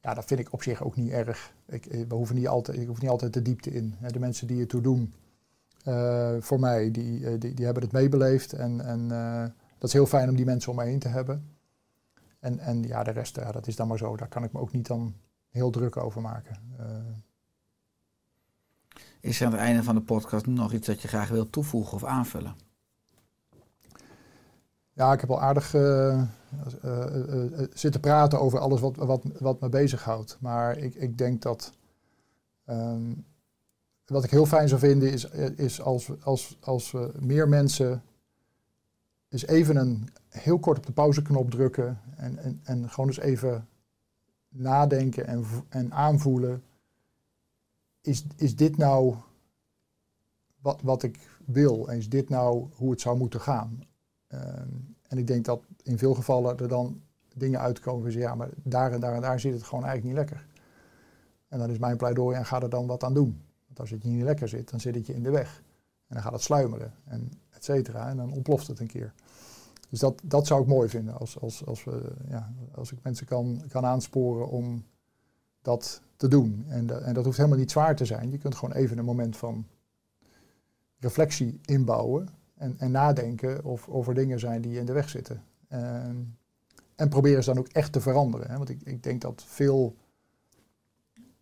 ja, dat vind ik op zich ook niet erg. Ik, eh, we hoeven niet altijd, ik hoef niet altijd de diepte in. De mensen die het toe doen, voor mij, die, eh, die, die hebben het meebeleefd. En, en eh, dat is heel fijn om die mensen om me heen te hebben. En, en ja, de rest, ja, dat is dan maar zo. Daar kan ik me ook niet dan heel druk over maken. Eh, Is er aan het einde van de podcast nog iets dat je graag wilt toevoegen of aanvullen? Ja, ik heb al aardig eh, eh, eh, eh, zitten praten over alles wat, wat, wat me bezighoudt. Maar ik, ik denk dat. ehm, wat ik heel fijn zou vinden is, is als, als, als we meer mensen. eens even een heel kort op de pauzeknop drukken. En, en, en gewoon eens even nadenken en, en aanvoelen. Is, is dit nou wat, wat ik wil? En is dit nou hoe het zou moeten gaan? Ehm, en ik denk dat in veel gevallen er dan dingen uitkomen van ja, maar daar en daar en daar zit het gewoon eigenlijk niet lekker. En dan is mijn pleidooi en ga er dan wat aan doen. Als het je niet lekker zit, dan zit het je in de weg. En dan gaat het sluimeren en et cetera. En dan ontploft het een keer. Dus dat, dat zou ik mooi vinden als, als, als, we, ja, als ik mensen kan, kan aansporen om dat te doen. En, en dat hoeft helemaal niet zwaar te zijn. Je kunt gewoon even een moment van reflectie inbouwen en, en nadenken of, of er dingen zijn die je in de weg zitten. Ehm, en proberen ze dan ook echt te veranderen. Hè? Want ik, ik denk dat veel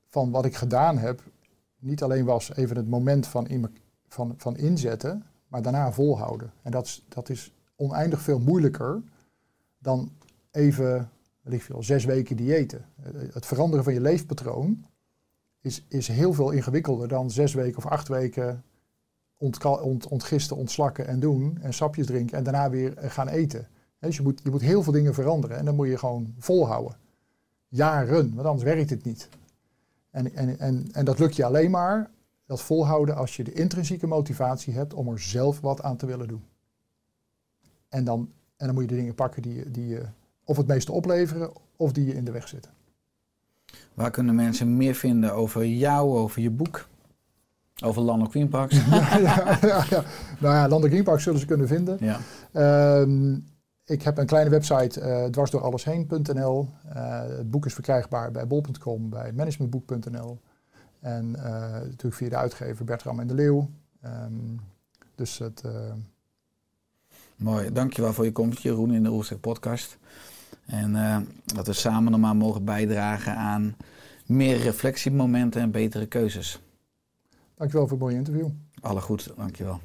van wat ik gedaan heb, niet alleen was even het moment van, van, van inzetten, maar daarna volhouden. En dat is, dat is oneindig veel moeilijker dan even, veel, zes weken diëten. Eh, Het veranderen van je leefpatroon is, is heel veel ingewikkelder dan zes weken of acht weken ont, ontgisten, ontslakken en doen. En sapjes drinken en daarna weer eh, gaan eten. Je moet, je moet heel veel dingen veranderen. En dan moet je gewoon volhouden. Jaren, want anders werkt het niet. En, en, en, en dat lukt je alleen maar, dat volhouden, als je de intrinsieke motivatie hebt om er zelf wat aan te willen doen. En dan, en dan moet je de dingen pakken die, je- die je of het meeste opleveren, of die je in de weg zitten. Waar kunnen mensen meer vinden over jou, over je boek? Over Parks? <laughs> ja, ja, ja, ja. Nou ja, Land Greenpark zullen ze kunnen vinden. ja. Ehm, ik heb een kleine website, eh dwarsdoorallesheen.nl. Eh, het boek is verkrijgbaar bij bol.com, bij managementboek.nl. En eh, natuurlijk via de uitgever Bertram en de Leeuw. Ehm, dus het, Mooi, dankjewel voor je komst Jeroen in de Roestek podcast. En dat we samen normaal mogen bijdragen aan meer reflectiemomenten en betere keuzes. dankjewel voor het mooie interview. Alle goed, dankjewel.